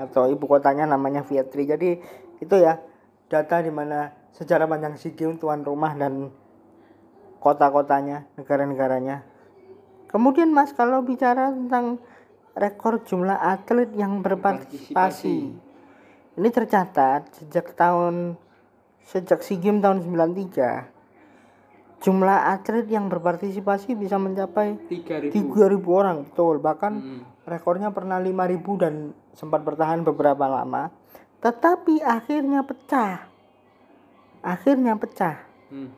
atau ibu kotanya namanya Viet Tri. Jadi itu ya data di mana sejarah panjang SEA Games tuan rumah dan kota-kotanya, negara-negaranya. Kemudian Mas kalau bicara tentang rekor jumlah atlet yang berpartisipasi. Ini tercatat sejak tahun sejak SEA Games tahun 93 jumlah atlet yang berpartisipasi bisa mencapai 3000. 3000 orang betul bahkan Hmm. rekornya pernah 5000 dan sempat bertahan beberapa lama tetapi akhirnya pecah akhirnya pecah Hmm.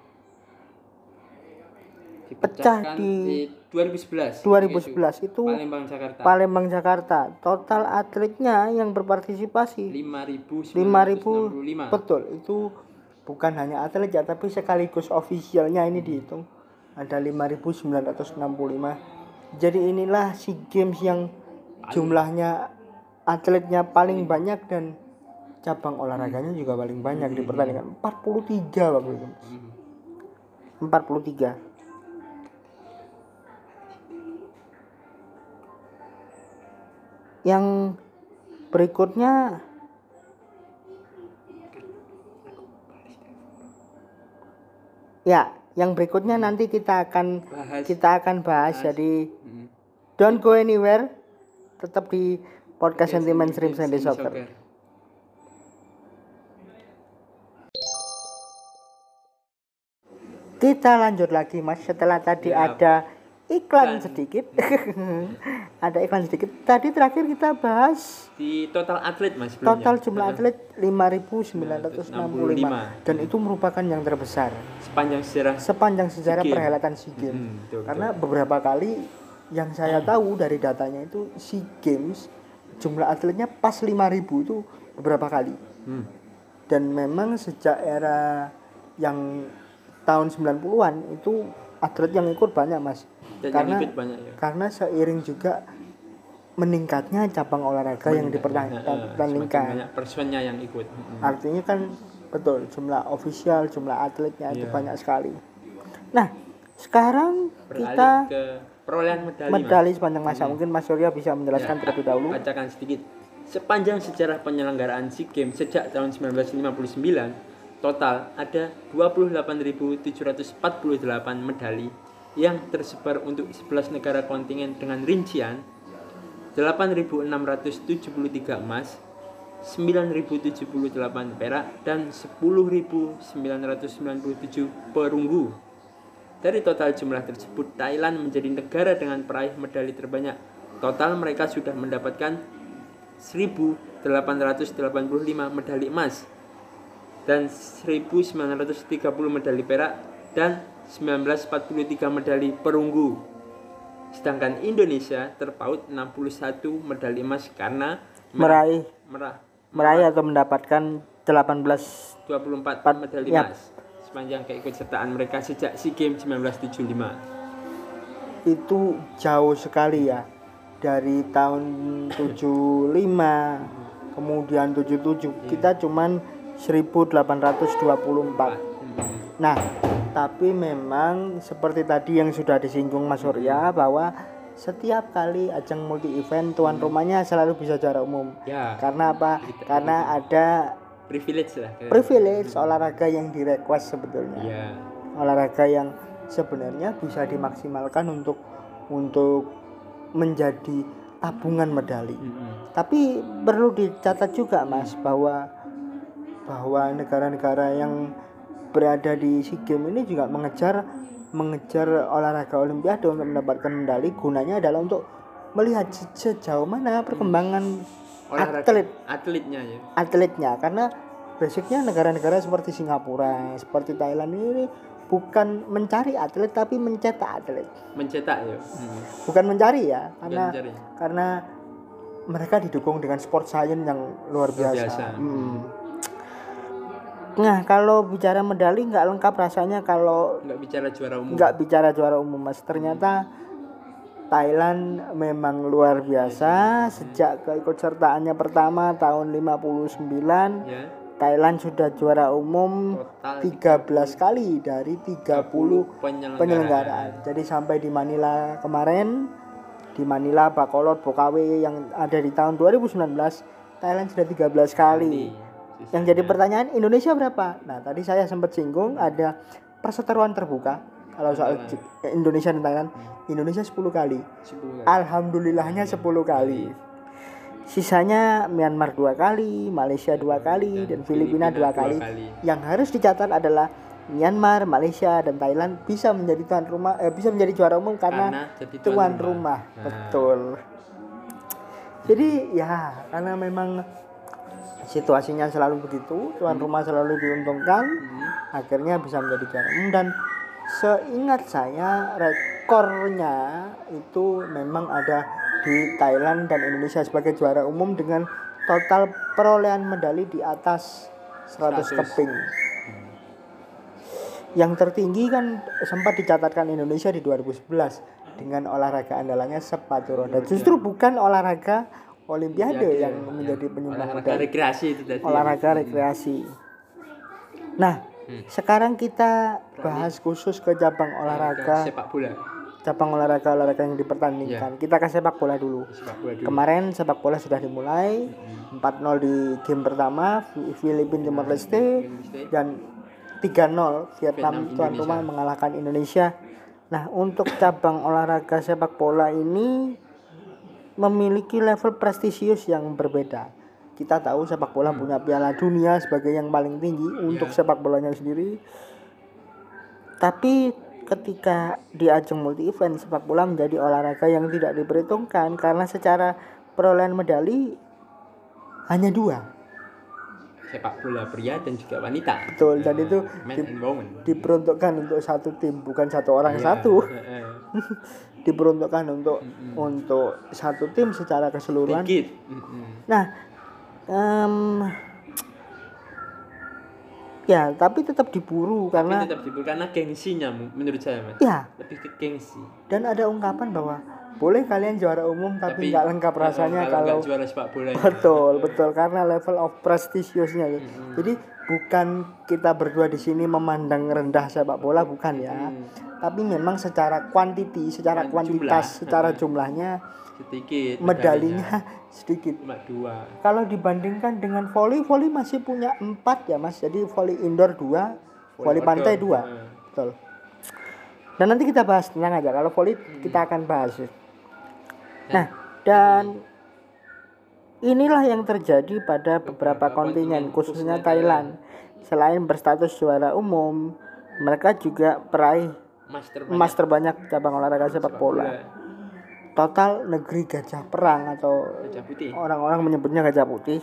Pecah Dipecahkan di 2011. 2011 itu Palembang Jakarta. Palembang Jakarta total atletnya yang berpartisipasi 5965. 5000 betul itu bukan hanya atlet ya tapi sekaligus ofisialnya ini dihitung. Ada 5965 jadi inilah SEA Games yang jumlahnya atletnya paling banyak dan cabang olahraganya juga paling banyak di pertandingan. 43 waktu itu. 43 yang berikutnya ya yang berikutnya nanti kita akan Bahas. kita akan bahas. Jadi Hmm. don't go anywhere. Tetap di podcast sentimen stream Sunday Soccer. Kita lanjut lagi mas. Setelah tadi Ya. ada iklan Iklan. sedikit ada iklan sedikit tadi terakhir kita bahas Di total atlet Mas sebelumnya. total jumlah atlet 5.965 dan itu merupakan yang terbesar sepanjang sejarah sepanjang sejarah Games. perhelatan SEA Games. Hmm, betul, Karena beberapa kali yang saya tahu dari datanya itu SEA Games jumlah atletnya pas 5000 itu beberapa kali. Hmm. Dan memang sejak era yang tahun 90-an itu atlet yang ikut banyak, Mas. Dan karena yang ikut banyak ya. karena seiring juga meningkatnya cabang olahraga yang eh, semakin dipertandingkan. banyak personnya yang ikut. Hmm. Artinya kan betul jumlah ofisial, jumlah atletnya itu Iya. banyak sekali. Nah, Sekarang Beralih kita ke perolehan medali. Mas. medali sepanjang masa. Mungkin Mas Surya bisa menjelaskan Ya, terlebih dahulu. Bacakan sedikit. Sepanjang sejarah penyelenggaraan SEA Games sejak tahun 1959, total ada 28.748 medali yang tersebar untuk 11 negara kontingen dengan rincian 8.673 emas, 9.078 perak, dan 10.997 perunggu. Dari total jumlah tersebut, Thailand menjadi negara dengan peraih medali terbanyak. Total mereka sudah mendapatkan 1.885 medali emas dan 1.930 medali perak dan 1943 medali perunggu. Sedangkan Indonesia terpaut 61 medali emas karena Meraih merah meraih atau mendapatkan 18 24 Pat- medali ya. emas sepanjang keikutsertaan mereka sejak SEA Games 1975. itu jauh sekali ya dari tahun 75 kemudian 77 kita cuman 1824 Hmm. nah tapi memang seperti tadi yang sudah disinggung Mas Surya bahwa setiap kali ajang multi event tuan rumahnya selalu bisa juara umum Ya, karena apa karena ada privilege lah. privilege olahraga yang direquest sebetulnya Ya, olahraga yang sebenarnya bisa dimaksimalkan untuk untuk menjadi tabungan medali. Mm-mm. Tapi perlu dicatat juga Mas bahwa bahwa negara-negara yang berada di SEA Games ini juga mengejar mengejar olahraga olimpiade untuk mendapatkan medali gunanya adalah untuk melihat se- sejauh mana perkembangan olahraga atlet atletnya ya. atletnya karena basicnya negara-negara seperti Singapura, seperti Thailand ini bukan mencari atlet tapi mencetak atlet. Mencetak ya. Hmm. Bukan mencari ya, karena mencari. karena mereka didukung dengan sport science yang luar Luar biasa. biasa. Nah, kalau bicara medali nggak lengkap rasanya kalau Nggak bicara juara umum. nggak bicara juara umum mas ternyata Thailand memang luar biasa sejak keikutsertaannya pertama tahun 59 Ya. Thailand sudah juara umum Total 13 kali dari 30 penyelenggaraan. penyelenggaraan. Jadi sampai di Manila kemarin di Manila Bacolod Bokawe yang ada di tahun 2019 Thailand sudah 13 kali. Yang jadi pertanyaan Indonesia berapa? Nah, tadi saya sempat singgung ada perseteruan terbuka kalau soal J- eh, Indonesia dan Thailand. Indonesia 10 kali. 10 kali. Alhamdulillahnya 10 kali. Sisanya Myanmar dua kali, Malaysia dua kali, dan Filipina dua kali. Yang harus dicatat adalah Myanmar, Malaysia, dan Thailand bisa menjadi tuan rumah, eh, bisa menjadi juara umum karena, Karena jadi tuan rumah. Nah, Betul. Jadi ya karena memang situasinya selalu begitu, tuan rumah selalu diuntungkan, hmm, akhirnya bisa menjadi juara umum dan seingat saya rekornya itu memang ada di Thailand dan Indonesia sebagai juara umum dengan total perolehan medali di atas 100 100. keping. Yang tertinggi kan sempat dicatatkan Indonesia di 2011 dengan olahraga andalannya sepatu roda. Justru bukan olahraga olimpiade Olimpiade, yang ya. menjadi penyumbang olahraga medali rekreasi itu tadi. olahraga rekreasi. Nah, Hmm. sekarang kita bahas khusus ke cabang olahraga, sepak bola. cabang olahraga olahraga yang dipertandingkan. Kita ke sepak bola dulu. Sepak bola dulu. Kemarin sepak bola sudah dimulai 4-0 di game pertama Fi- Filipina Timor Leste dan 3-0 Vietnam Vietnam, tuan rumah mengalahkan Indonesia. Nah, untuk cabang olahraga sepak bola ini memiliki level prestisius yang berbeda. Kita tahu sepak bola punya Piala Dunia sebagai yang paling tinggi untuk Ya. sepak bolanya sendiri. Tapi ketika di ajang multi event sepak bola menjadi olahraga yang tidak diperhitungkan karena secara perolehan medali hanya dua. Sepak bola pria dan juga wanita. Betul, dan Eh, itu di- diperuntukkan untuk satu tim bukan satu orang Iya, satu eh. diperuntukkan untuk Mm-mm. untuk satu tim secara keseluruhan. Mm-mm. nah em, ya tapi tetap diburu Tapi karena tetap diburu karena gengsinya menurut saya mas. ya Lebih ke gengsi. dan ada ungkapan bahwa boleh kalian juara umum tapi nggak lengkap rasanya kalau nggak juara sepak bola. betul betul karena level of prestisiusnya. Mm-mm. jadi bukan kita berdua di sini memandang rendah sepak bola bukan ya Hmm. Tapi memang secara kuantiti secara Kuan- kuantitas jumlah. secara jumlahnya sedikit medalinya sedikit. Cuma dua. Kalau dibandingkan dengan volley volley masih punya empat ya mas. Jadi volley indoor dua outdoor. pantai dua. Nah, betul. Dan nanti kita bahas tenang aja. Kalau volley kita akan bahas. Nah dan inilah yang terjadi pada beberapa kontingen khususnya Thailand. selain berstatus juara umum mereka juga peraih master emas terbanyak cabang olahraga sepak bola. total negeri gajah perang atau Gajah putih. orang-orang menyebutnya gajah putih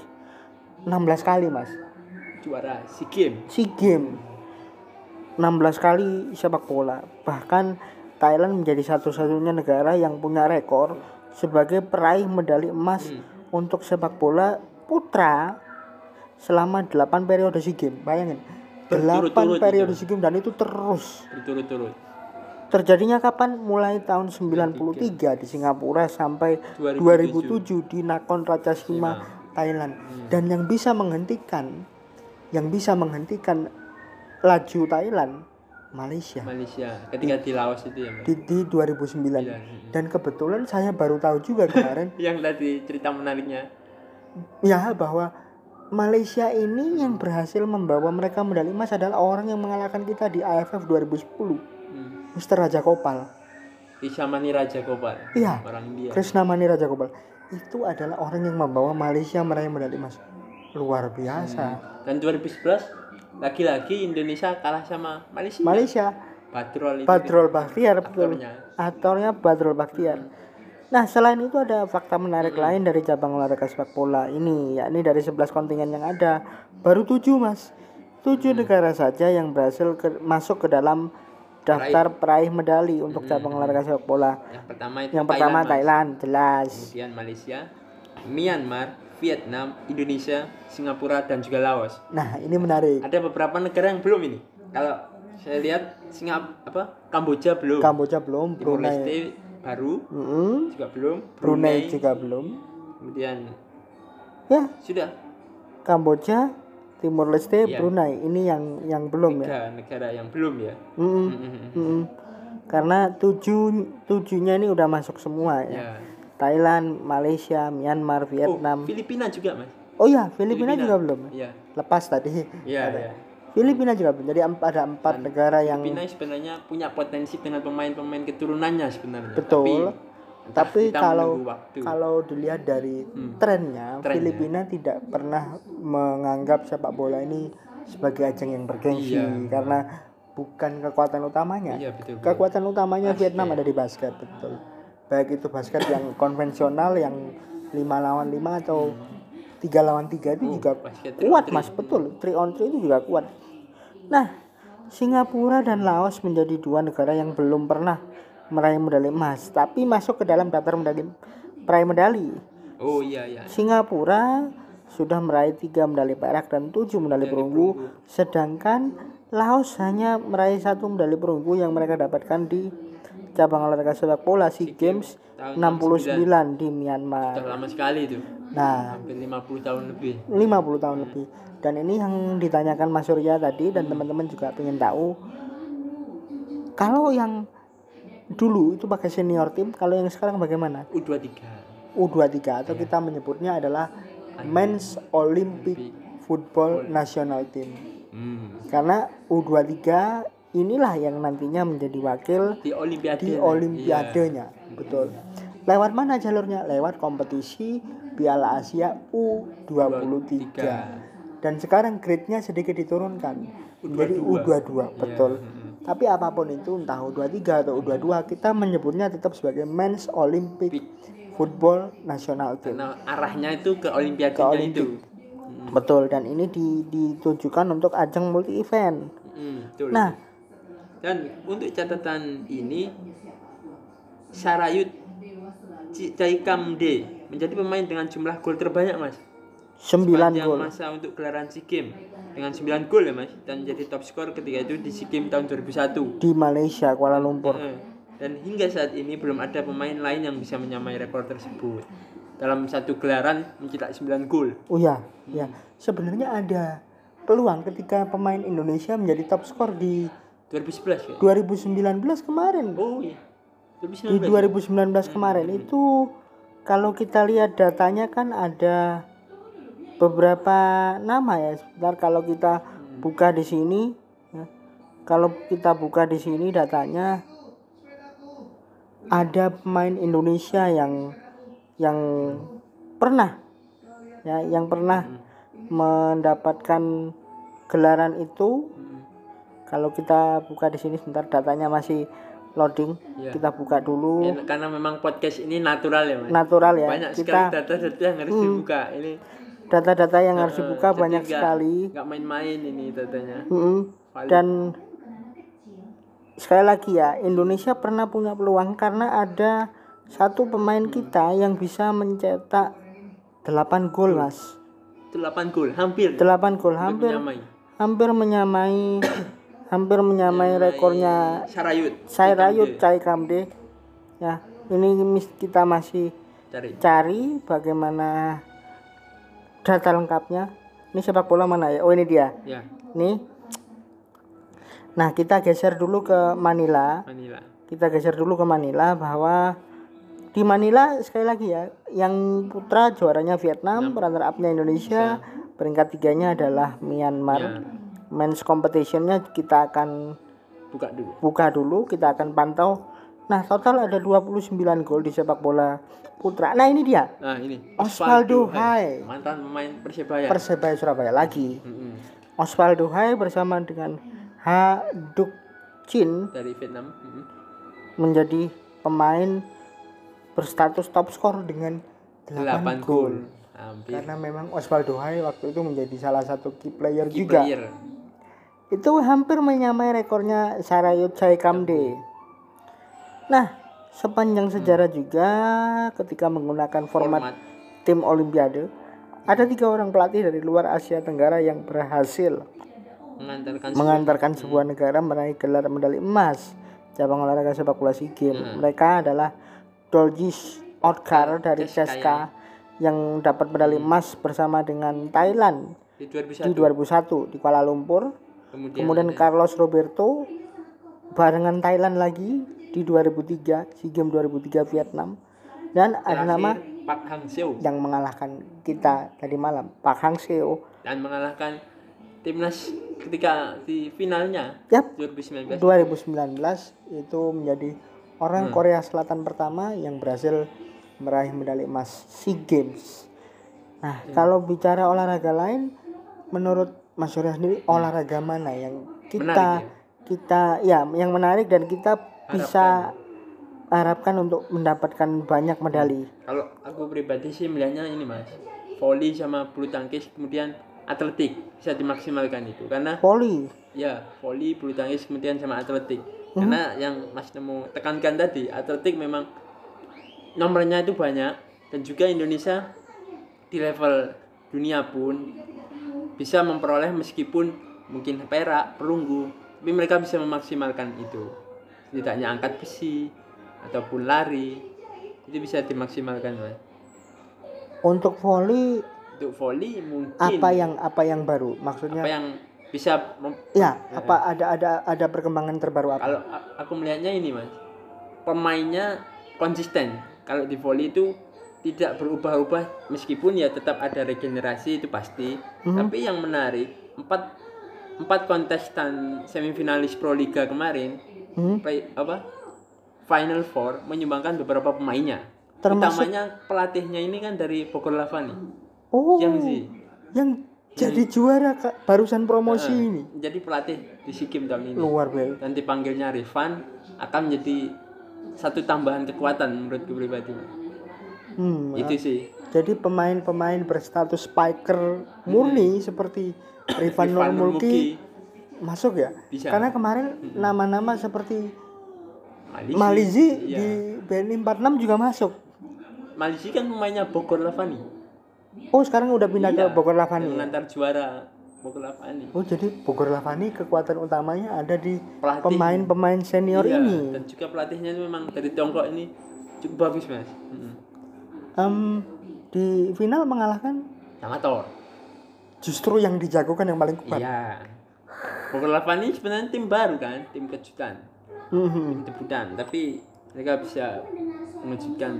16 kali mas. Juara si game SEA Games. 16 kali sepak bola. Bahkan Thailand menjadi satu-satunya negara yang punya rekor sebagai peraih medali emas untuk sepak bola putra selama 8 periode SEA Games. Bayangin 8 Berturut-turut periode. SEA Games dan itu terus. Berturut-turut terjadinya kapan? Mulai tahun 93 di Singapura sampai 2007. 2007 di Nakhon Ratchasima Thailand. Dan yang bisa menghentikan yang bisa menghentikan laju Thailand Malaysia. Malaysia ketika di Laos itu ya di, di 2009 Iya. dan kebetulan saya baru tahu juga kemarin yang tadi cerita menariknya. Ya bahwa Malaysia ini yang berhasil membawa mereka medali emas adalah orang yang mengalahkan kita di AFF 2010 hmm. Mr. Raja Kopal Isyamani Raja Gopal Iya. orang India. Krishna Mani Raja Gopal. Itu adalah orang yang membawa Malaysia meraih medali emas. Luar biasa. Dan 2011 lagi-lagi Indonesia kalah sama Malaysia. Malaysia. Badrol itu Badrul Bakhtiar betul. Aktornya. aktornya Badrul Bakhtiar nah selain itu ada fakta menarik lain dari cabang olahraga sepak bola ini yakni dari 11 kontingen yang ada baru 7 mas. 7 negara saja yang berhasil ke- masuk ke dalam daftar peraih. medali untuk cabang olahraga sepak bola. Yang pertama itu yang pertama Mas. Thailand jelas. Kemudian Malaysia Myanmar Vietnam Indonesia Singapura dan juga Laos. Nah ini menarik. Ada beberapa negara yang belum ini. Kalau saya lihat Singap apa Kamboja belum. Kamboja belum Timor Brunei. Leste baru Mm-mm. juga belum. Brunei. juga belum. Kemudian ya. sudah. Kamboja Timur Leste Iya. Brunei. Ini yang yang belum ya? Tiga negara yang belum ya? Mm-mm. Mm-mm. Mm-mm. karena tujuh tujuhnya ini udah masuk semua ya. Ya Thailand Malaysia Myanmar oh Vietnam. Filipina juga mas? Oh ya Filipina, juga belum. Ya lepas tadi. Ya ya Filipina juga belum. Jadi ada empat negara yang Filipina sebenarnya punya potensi dengan pemain-pemain keturunannya sebenarnya. Betul. tapi, tapi kalau kalau dilihat dari trennya, Trennya. Filipina tidak pernah menganggap sepak bola ini sebagai ajang yang bergengsi Iya. karena bukan kekuatan utamanya. iya betul betul. Kekuatan utamanya Vietnam ada di basket, betul. Baik itu basket yang konvensional yang 5 lawan 5 atau tiga lawan tiga itu juga basket three kuat mas betul 3 on 3 itu juga kuat nah Singapura dan Laos menjadi dua negara yang belum pernah meraih medali emas tapi masuk ke dalam daftar medali peraih medali. Oh iya iya. Singapura sudah meraih tiga medali perak dan tujuh medali perunggu sedangkan Laos hanya meraih satu medali perunggu yang mereka dapatkan di cabang olahraga sepak bola SEA Games tahun 69 di Myanmar. Sudah lama sekali itu. Nah. Hampir 50 tahun lebih. 50 tahun lebih. Dan ini yang ditanyakan Mas Surya tadi dan teman-teman juga pengen tahu kalau yang dulu itu pakai senior tim kalau yang sekarang bagaimana? U23 U23 atau kita menyebutnya adalah Men's Olympic Football National Team. Hmm. karena U23 inilah yang nantinya menjadi wakil di Olimpiade. di olimpiadenya. Betul. Lewat mana jalurnya? Lewat kompetisi Piala Asia U23 dan sekarang grade-nya sedikit diturunkan. Menjadi U22 betul. Mm-mm. Tapi apa pun itu entah U23 atau U22 kita menyebutnya tetap sebagai Men's Olympic Football National Team. Karena arahnya itu ke Olimpiade Ke Olimpik. itu. Betul dan ini di- ditujukan untuk ajang multi event Hmm, betul. nah. Dan untuk catatan ini Sarayut Caikam D menjadi pemain dengan jumlah gol terbanyak mas 9 sepanjang gol. masa untuk gelaran SEA Games. Dengan 9 gol ya mas. Dan menjadi top skor ketika itu di SEA Games tahun 2001 di Malaysia Kuala Lumpur. Eh, dan hingga saat ini belum ada pemain lain yang bisa menyamai rekor tersebut. Dalam satu gelaran mencetak 9 gol. Oh ya, ya. Sebenarnya ada peluang ketika pemain Indonesia menjadi top skor di 2011 ya? 2019 kemarin. Oh iya. di 2019 2019 kemarin itu kalau kita lihat datanya kan ada beberapa nama ya. Sebentar kalau kita buka di sini ya. kalau kita buka di sini datanya ada pemain Indonesia yang yang pernah ya yang pernah mendapatkan gelaran itu. Hmm. kalau kita buka di sini sebentar datanya masih loading. Iya. kita buka dulu. Ya, karena memang podcast ini natural ya mas. Natural ya. Banyak sekali kita data-data yang harus dibuka. Ini data-data yang harus dibuka banyak sekali. nggak main-main ini datanya. Mm-mm. Valid. dan sekali lagi ya Indonesia pernah punya peluang karena ada satu pemain kita yang bisa mencetak 8 gol mas. 8 gol hampir. 8 gol hampir hampir menyamai. hampir menyamai hampir menyamai rekornya Sarayut. Sairayut Cai Kamde. Ya ini kita masih cari. cari bagaimana data lengkapnya. Ini sepak bola mana ya? Oh ini dia. Ya. Nih nah kita geser dulu ke Manila. Manila. Kita geser dulu ke Manila bahwa di Manila sekali lagi ya yang putra juaranya Vietnam runner upnya Indonesia. Peringkat tiganya adalah Myanmar. Ya. Men's competitionnya kita akan buka dulu. buka dulu kita akan pantau nah total ada 29 gol di sepak bola putra nah ini dia nah ini Osvaldo Hai. mantan pemain persebaya Persebaya Surabaya lagi Mm-mm. Osvaldo Hai bersama dengan Ha Duk Chin dari Vietnam Mm-mm. menjadi pemain berstatus top skor dengan 8, 8 gol. hampir Karena memang Osvaldo Hai waktu itu menjadi salah satu key player Key juga. player. Itu hampir menyamai rekornya Sarayut Kamde. Nah, sepanjang sejarah juga ketika menggunakan format, format. tim Olimpiade, ada tiga orang pelatih dari luar Asia Tenggara yang berhasil mengantarkan mengantarkan sebuah negara meraih gelar medali emas cabang olahraga sepak bola SEA Games. Mereka adalah Doljis Otkar dari Ceska CSKA yang dapat medali emas bersama dengan Thailand di di 2001 2001 di Kuala Lumpur. kemudian, Kemudian Carlos Roberto barengan Thailand lagi di 2003 SEA Games 2003 Vietnam dan ada nama Pak Hang Seo yang mengalahkan kita tadi malam Pak Hang Seo. dan mengalahkan timnas ketika di finalnya Yap, 2019 2019 itu menjadi orang Hmm. Korea Selatan pertama yang berhasil meraih medali emas SEA Games. Nah, Hmm. kalau bicara olahraga lain, menurut Mas Surya sendiri olahraga mana yang kita Hmm. Menarik ya? kita ya yang menarik dan kita bisa harapkan. untuk mendapatkan banyak medali. kalau aku pribadi sih melihatnya ini mas. Volley sama bulu tangkis kemudian atletik. Bisa dimaksimalkan itu karena Voli, ya volley bulu tangkis kemudian sama atletik. Hmm. karena yang mas nemu tekankan tadi atletik memang nomornya itu banyak. Dan juga Indonesia di level dunia pun bisa memperoleh meskipun mungkin perak perunggu tapi mereka bisa memaksimalkan itu setidaknya angkat besi ataupun lari itu bisa dimaksimalkan mas. Untuk voli untuk volley mungkin apa yang apa yang baru? Maksudnya apa yang bisa ya, apa ada ada ada perkembangan terbaru apa? kalau aku melihatnya ini mas. Pemainnya konsisten. Kalau di volley itu tidak berubah-ubah meskipun ya tetap ada regenerasi itu pasti. Tapi yang menarik empat empat kontestan semifinalis pro liga kemarin Hmm? play- apa? Final four menyumbangkan beberapa pemainnya. Termasuk- utamanya pelatihnya ini kan dari Bogor Lavani. Oh, yang sih yang jadi juara Kak, barusan promosi ini. jadi pelatih di Sikim tahun ini. Luar biasa. dan dipanggilnya Rifan akan menjadi satu tambahan kekuatan menurutku pribadi Hmm, itu sih. Jadi pemain-pemain berstatus spiker murni seperti Rifan Nur masuk ya? Bisa. Karena kemarin nama-nama seperti Malizi, Malizi iya. di BNI 46 juga masuk. Malizi kan pemainnya Bogor Lavani Oh, sekarang udah pindah Iya, ke Bogor Lavani. ya? mengantar juara Bogor Lavani Oh, jadi Bogor Lavani kekuatan utamanya ada di pemain-pemain senior Iya, ini. dan juga pelatihnya memang dari Tiongkok ini cukup bagus mas Mm-mm. Em, di final mengalahkan sama Thor justru yang dijagokan yang paling kuat. iya Bogor Lavan ini sebenarnya tim baru kan tim kejutan Mhm. tim debutan tapi mereka bisa mengejutkan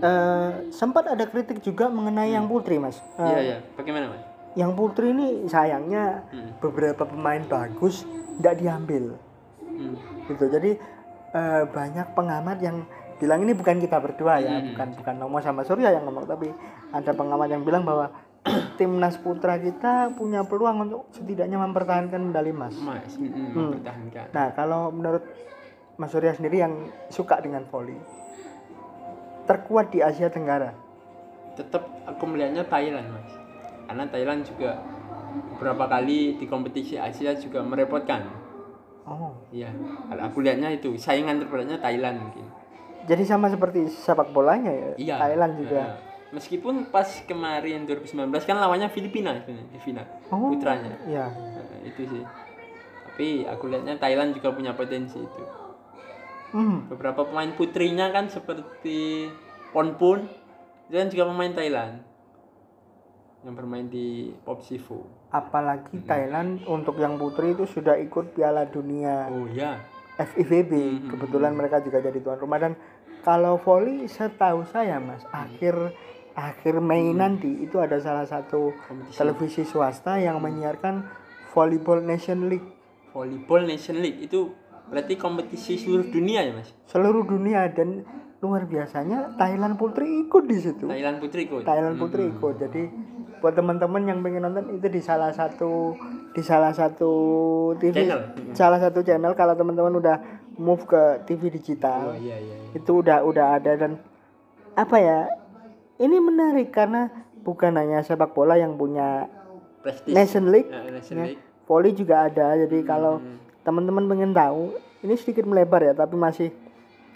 Eh, sempat ada kritik juga mengenai yang putri mas iya iya bagaimana mas yang putri ini sayangnya Hmm. beberapa pemain bagus tidak diambil Hmm. gitu jadi eh, banyak pengamat yang bilang ini bukan kita berdua ya Hmm. bukan bukan Nomo sama Surya yang ngomong tapi ada pengamat yang bilang bahwa timnas putra kita punya peluang untuk setidaknya mempertahankan medali emas Mas, mm, mm, mempertahankan. nah kalau menurut Mas Surya sendiri yang suka dengan voli terkuat di Asia Tenggara Tetap aku melihatnya Thailand, Mas. Karena Thailand juga beberapa kali di kompetisi Asia juga merepotkan. oh Iya, kalau aku lihatnya itu saingan terberatnya Thailand mungkin. jadi sama seperti sepak bolanya ya Iya. Thailand juga Iya. Meskipun pas kemarin 2019 kan lawannya Filipina di final Oh. putranya. ya Nah, itu sih. Tapi aku lihatnya Thailand juga punya potensi itu. hmm. Beberapa pemain putrinya kan seperti Ponpun itu kan juga pemain Thailand yang bermain di Popsivo. apalagi Thailand untuk yang putri itu sudah ikut Piala Dunia Oh iya. FIVB kebetulan mereka juga jadi tuan rumah dan kalau voli setahu saya mas akhir akhir Mei nanti itu ada salah satu Kompetisi. televisi swasta yang menyiarkan volleyball nation league Volleyball Nation League itu berarti kompetisi seluruh dunia ya mas? seluruh dunia dan luar biasanya Thailand putri ikut di situ Thailand putri ikut. Thailand putri ikut jadi buat teman-teman yang pengen nonton itu di salah satu di salah satu TV Channel. salah satu channel kalau teman-teman udah move ke TV digital Oh iya iya. iya. itu udah udah ada dan apa ya ini menarik karena bukan hanya sepak bola yang punya Prestis. Nation League Ya, Nation ya, League. volley juga ada jadi kalau teman-teman pengen tahu ini sedikit melebar ya tapi masih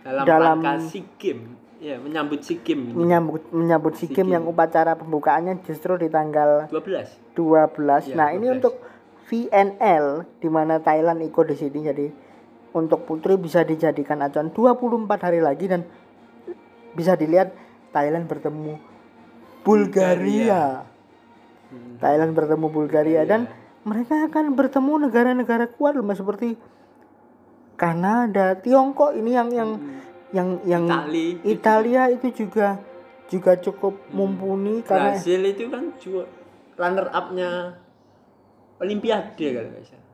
Dalam, Games. Ya, menyambut Games ini. menyambut menyambut SEA Games yang upacara pembukaannya justru di tanggal 12. 12 Iya, nah ini 12. untuk VNL di mana Thailand ikut di sini jadi untuk putri bisa dijadikan acuan 24 hari lagi dan bisa dilihat Thailand bertemu Bulgaria. Hmm. Thailand bertemu Bulgaria dan mereka akan bertemu negara-negara kuat loh seperti Kanada, Tiongkok ini yang yang yang yang Itali. Italia itu juga juga cukup mumpuni karena Brazil itu kan juga runner up-nya Olimpiade kalau nggak salah.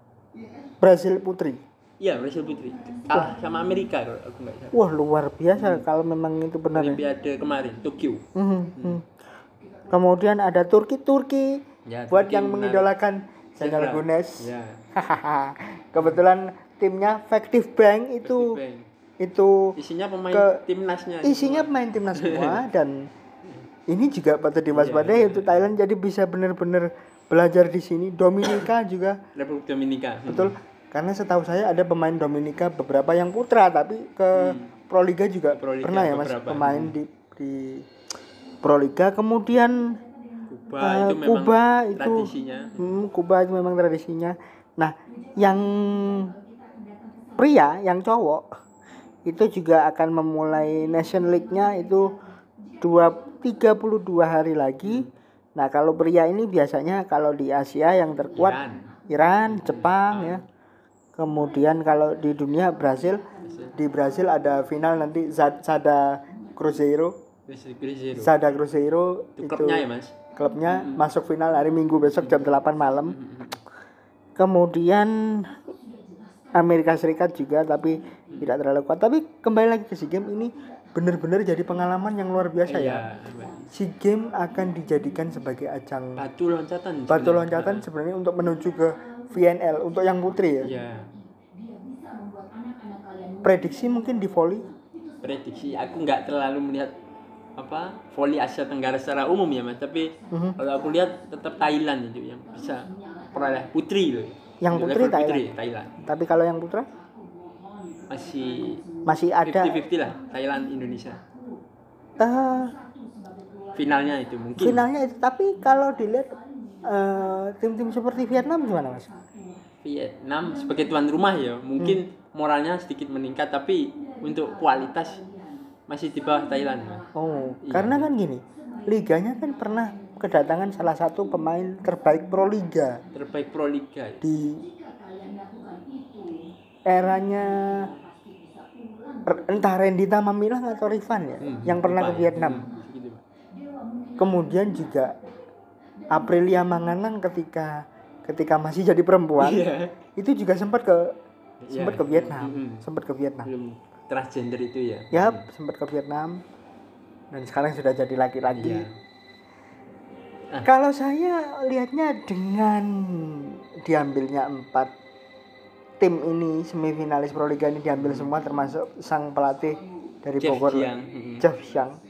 Brazil putri. Iya, Brazil putri. Kalah sama Amerika kalau aku nggak salah. Wah luar biasa kalau memang itu benar. ya. Olimpiade kemarin Tokyo. Mhm, mhm. Kemudian ada Turki Turki Ya, buat Turki yang menarik. mengidolakan Channel. Gunes. Ya. Kebetulan timnya Factive Bank itu itu Isinya pemain Ke- timnasnya. isinya pemain timnas semua dan ini juga patut diwaspadai untuk Thailand jadi bisa benar-benar belajar di sini. Dominika juga Republik Dominika. betul karena setahu saya ada pemain Dominika beberapa yang putra tapi ke Proliga juga Hmm. Proliga pernah ya mas beberapa. pemain di di Proliga kemudian Kuba eh, itu memang Kuba itu tradisinya. hmm, Kuba itu memang tradisinya nah yang pria yang cowok itu juga akan memulai Nation League-nya itu dua 32 hari lagi nah kalau pria ini biasanya kalau di Asia yang terkuat Iran. Iran, Jepang ya. Kemudian kalau di dunia Brasil, di Brasil ada final nanti Sada Cruzeiro. Brazil Cruzeiro. Sada Cruzeiro Itu itu klubnya ya, Mas? klubnya masuk final hari Minggu besok jam 8 malam. Kemudian Amerika Serikat juga tapi tidak terlalu kuat. Tapi kembali lagi ke SEA Games ini benar-benar jadi pengalaman yang luar biasa ya. Iya. SEA Games akan dijadikan sebagai ajang Batu loncatan. batu sebenarnya. loncatan sebenarnya untuk menuju ke VNL untuk yang putri ya. Iya. Prediksi mungkin di volley Prediksi aku nggak terlalu melihat apa voli Asia Tenggara secara umum ya mas. Tapi Mhm. kalau aku lihat tetap Thailand itu yang bisa peroleh putri loh. Yang putri putri Thailand? Tapi kalau yang putra? Masih masih ada. 50-50 lah Thailand Indonesia. Eh, finalnya itu mungkin. Finalnya itu tapi kalau dilihat eh, tim-tim seperti Vietnam gimana mas? Vietnam sebagai tuan rumah ya mungkin Hmm. moralnya sedikit meningkat tapi untuk kualitas masih di bawah Thailand. Oh, Iya. karena kan gini, liganya kan pernah kedatangan salah satu pemain terbaik Pro Liga terbaik Pro Liga ya. di eranya entah Rendita Mamilang atau Rifan ya Hmm, yang pernah ke ya. Vietnam Hmm, gitu, kemudian juga Aprilia Manganan ketika ketika masih jadi perempuan Iya. itu juga sempat ke Iya. sempat ke Vietnam Mm-mm. sempat ke Vietnam belum transgender itu ya ya sempat ke Vietnam dan sekarang sudah jadi laki-laki Iya. Ah. kalau saya lihatnya dengan diambilnya empat tim ini semifinalis Proliga ini diambil semua termasuk sang pelatih dari Jeff Bogor. Mm-mm. Jeff Xiang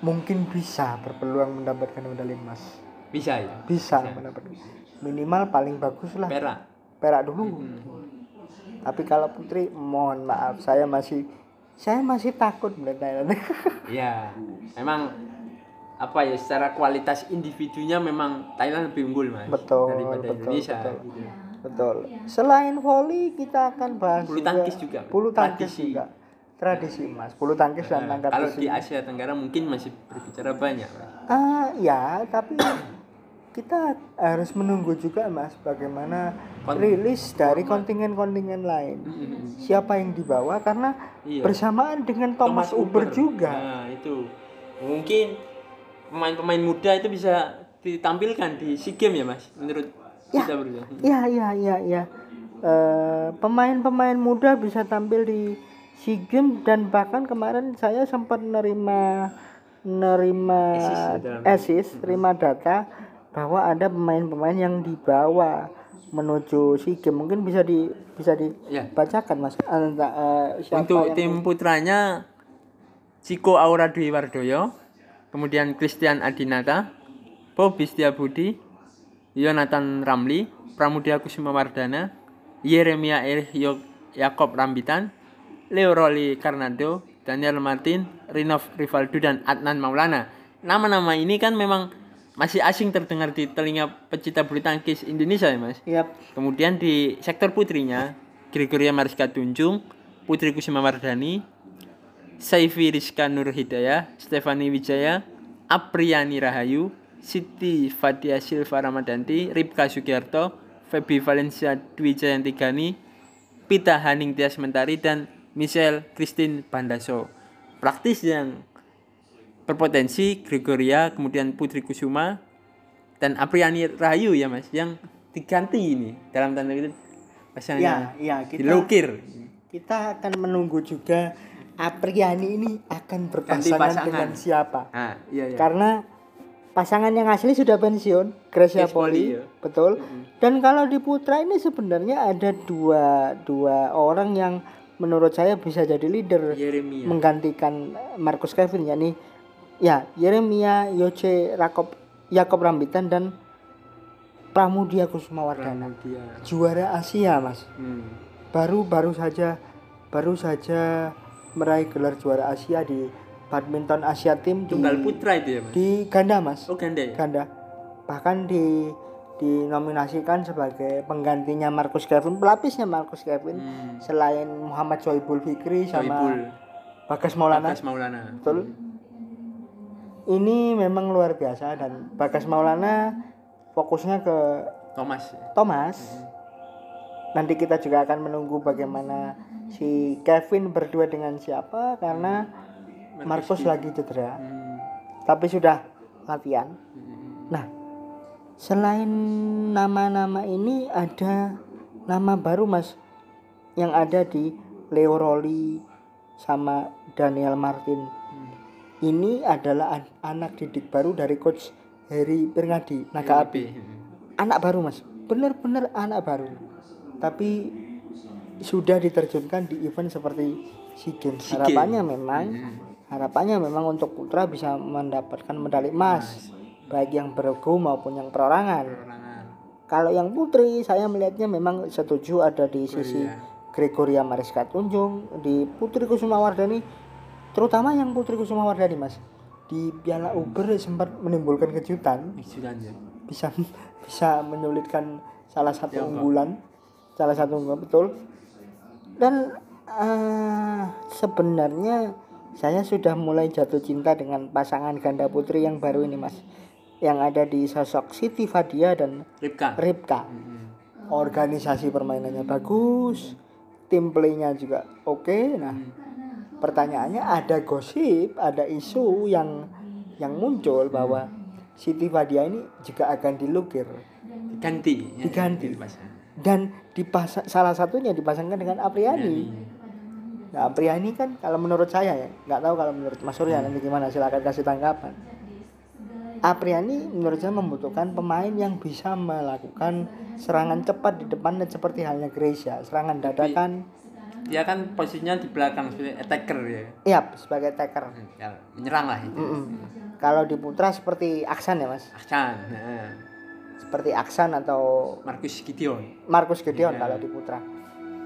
mungkin bisa berpeluang mendapatkan medali emas. Bisa ya? Bisa mendapatkan minimal paling bagus lah. Perak. Perak dulu. Tapi kalau putri mohon maaf saya masih saya masih takut melihat Thailand. Ya memang apa ya secara kualitas individunya memang Thailand lebih unggul mas Betul, daripada betul, Indonesia betul. gitu. betul. Selain volley kita akan bahas Bulu juga tangkis juga, bulu tangkis tradisi. juga tradisi mas bulu tangkis dan Nah, angkat kalau di Asia Tenggara mungkin masih berbicara banyak mas ah ya tapi kita harus menunggu juga mas bagaimana Kon- rilis dari kontingen-kontingen lain Mm-mm. siapa yang dibawa karena Iya. bersamaan dengan Thomas, Uber, juga Nah, itu. Mungkin pemain-pemain muda itu bisa ditampilkan di SEA Games ya, Mas? Menurut Ya. kita berdua. Iya iya iya iya. Eh, pemain-pemain muda bisa tampil di SEA Games dan bahkan kemarin saya sempat nerima nerima ya assist, terima data bahwa ada pemain-pemain yang dibawa menuju SEA Games. Mungkin bisa di bisa Ya. dibacakan Mas. Anta- eh, siapa Untuk yang- tim putranya Ciko Aura Dwi Wardoyo, kemudian Christian Adinata, Bobi Setiabudi, Yonatan Ramli, Pramudia Kusuma Wardana, Yeremia Yakob Rambitan, Leo Roli Karnado, Daniel Martin, Rinov Rivaldo dan Adnan Maulana. Nama-nama ini kan memang masih asing terdengar di telinga pecinta bulu tangkis Indonesia ya Mas. Yap. Kemudian di sektor putrinya, Gregoria Mariska Tunjung, Putri Kusuma Wardani, Saifi Rizka Nur Hidayah, Stefani Wijaya, Apriani Rahayu, Siti Fadia Silva Ramadanti, Ripka Sugiarto, Feby Valencia Dwi Jayanti Gani, Pita Haning Tias Mentari, dan Michelle Christine Bandaso. Praktis yang berpotensi Gregoria, kemudian Putri Kusuma, dan Apriani Rahayu ya mas, yang diganti ini dalam tanda itu pasangannya Ya, ya kita dilukir. kita akan menunggu juga Apriani ini akan berpasangan pasangan. dengan siapa. Ah, iya iya. Karena pasangan yang asli sudah pensiun, Gracia Poli, ya. betul. Dan kalau di putra ini sebenarnya ada dua dua orang yang menurut saya bisa jadi leader Yeremia. menggantikan Marcus Kevin yakni ya Yeremia Yoce Rakob Yakob Rambitan dan Pramudia Kusuma Wardana Pramudia. juara Asia mas Hmm. baru baru saja baru saja meraih gelar juara Asia di badminton Asia di, Tunggal putra itu ya mas. di ganda mas Oh ganda ya. ganda bahkan di dinominasikan sebagai penggantinya Marcus Kevin pelapisnya Marcus Kevin Hmm. selain Muhammad Sohibul Fikri sama. Bagas Maulana Bagas Maulana. betul ini memang luar biasa dan Bagas Maulana fokusnya ke Thomas. Thomas nanti kita juga akan menunggu bagaimana si Kevin berdua dengan siapa karena Marcus lagi cedera Hmm. tapi sudah latihan Hmm. Selain nama-nama ini ada nama baru mas yang ada di Leo Roli sama Daniel Martin. Hmm. ini adalah an- anak didik baru dari coach Heri Pirngadi Naga Api. Hmm. anak baru mas. Bener-bener anak baru. Tapi sudah diterjunkan di event seperti SEA Games. Harapannya memang Hmm. harapannya memang untuk putra bisa mendapatkan medali emas baik yang bergu maupun yang perorangan Perorangan. kalau yang putri saya melihatnya memang setuju ada di sisi Gregoria. Gregoria Mariska Tunjung di Putri Kusuma Wardani terutama yang Putri Kusuma Wardani mas di Piala Uber sempat menimbulkan kejutan Wisudan ya. bisa bisa menyulitkan salah satu Tiongkok. unggulan salah satu unggulan betul dan eh, sebenarnya saya sudah mulai jatuh cinta dengan pasangan ganda putri yang baru ini mas yang ada di sosok Siti Fadia dan Ripka. Ripka Hmm. organisasi permainannya bagus tim playnya juga oke nah pertanyaannya ada gosip ada isu yang yang muncul bahwa Siti Fadia ini juga akan dilukir Diganti. ya, Diganti. dipasang. dan dipasang salah satunya dipasangkan dengan Apriani. Nah, Apriani kan kalau menurut saya ya, nggak tahu kalau menurut Mas Surya nanti gimana silakan kasih tanggapan. Apriani menurut saya membutuhkan pemain yang bisa melakukan serangan cepat di depan dan seperti halnya Gracia, serangan dadakan, Dia kan posisinya di belakang sebagai attacker ya. iya sebagai taker. Ya, menyerang lah itu. Mm-mm. Kalau di Putra seperti Aksan ya mas, Aksan, nah, seperti Aksan atau Marcus Gideon. Markus Gideon Iya. kalau di Putra.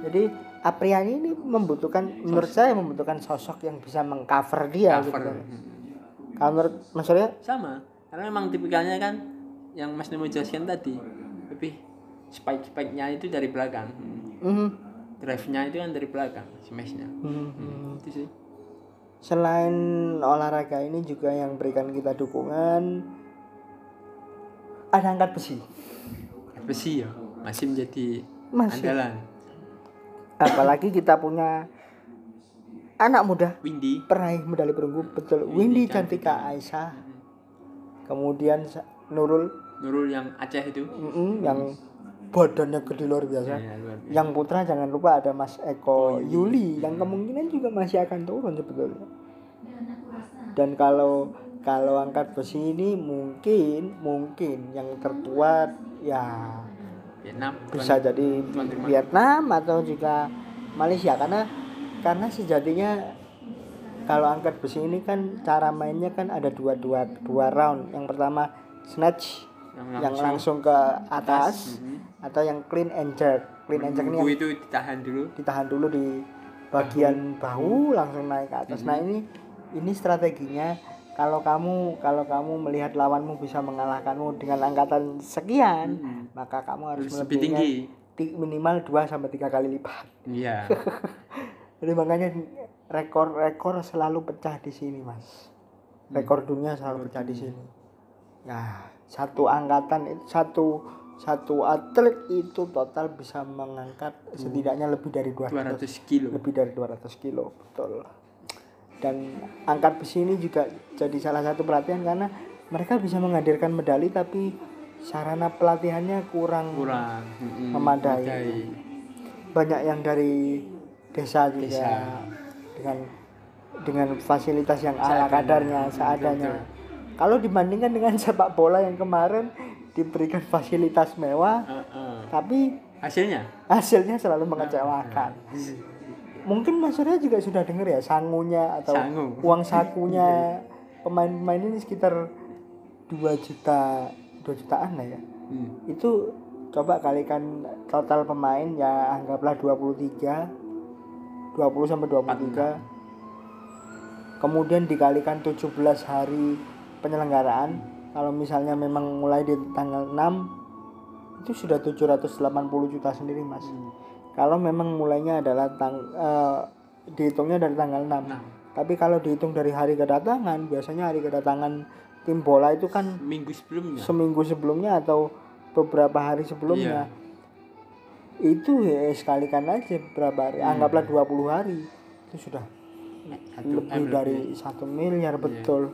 Jadi Apriani ini membutuhkan, menurut saya membutuhkan sosok yang bisa mengcover dia. Cover. gitu. Kalau menurut Mas Surya, Sama, karena memang tipikalnya kan yang Mas Nemo jelaskan tadi lebih spike-spike-nya itu dari belakang. mhm, Drive-nya itu kan dari belakang, smash-nya. mhm. Itu sih. selain olahraga ini juga yang berikan kita dukungan ada angkat besi. Besi ya, masih menjadi Masih. andalan. Apalagi kita punya anak muda Windy, peraih medali perunggu betul Windy Cantika Aisyah. Kemudian Nurul Nurul yang Aceh itu. mm-mm, yang badannya gede luar biasa. Ya, luar biasa. Yang putra jangan lupa ada Mas Eko Yuli yang kemungkinan juga masih akan turun sebetulnya. Dan kalau kalau angkat besi ini mungkin mungkin yang terkuat ya Vietnam. bisa jadi. Vietnam atau juga Malaysia karena karena sejatinya kalau angkat besi ini kan cara mainnya kan ada dua dua dua round. Yang pertama snatch Yang yang langsung ke atas Mhm. atau yang clean and jerk. Clean and jerk ini yang itu ditahan dulu. ditahan dulu di bagian bahu langsung naik ke atas. Nah, ini ini strateginya kalau kamu kalau kamu melihat lawanmu bisa mengalahkanmu dengan angkatan sekian, Mhm. maka kamu harus lebih tinggi. ti- minimal 2 sampai 3 kali lipat. Iya. Jadi makanya rekor-rekor selalu pecah di sini, Mas. Rekor dunia selalu pecah di sini. Nah, satu angkatan itu satu satu atlet itu total bisa mengangkat setidaknya lebih dari 200 200 kilo. lebih dari 200 kilo betul dan angkat besi ini juga jadi salah satu pelatihan karena mereka bisa menghadirkan medali tapi sarana pelatihannya kurang, Kurang. Mhm. Memadai. banyak yang dari desa juga Desa. Dengan dengan fasilitas yang ala kadarnya Betul, seadanya betul. kalau dibandingkan dengan sepak bola yang kemarin diberikan fasilitas mewah Heeh. tapi Hasilnya? hasilnya selalu mengecewakan mungkin Mas Surya juga sudah dengar ya sangunya atau Sangu. uang sakunya pemain-pemain ini sekitar 2 juta 2 jutaan lah ya Hmm. itu coba kalikan total pemain ya anggaplah 23 20 sampai 23 kemudian dikalikan 17 hari penyelenggaraan. Kalau misalnya memang mulai di tanggal 6 itu sudah 780 juta sendiri mas. Kalau memang mulainya adalah tang eh, dihitungnya dari tanggal 6 tapi kalau dihitung dari hari kedatangan biasanya hari kedatangan tim bola itu kan Minggu sebelumnya. seminggu sebelumnya atau beberapa hari sebelumnya itu ya sekalikan aja beberapa hari anggaplah 20 hari itu sudah Satu lebih M dari satu miliar betul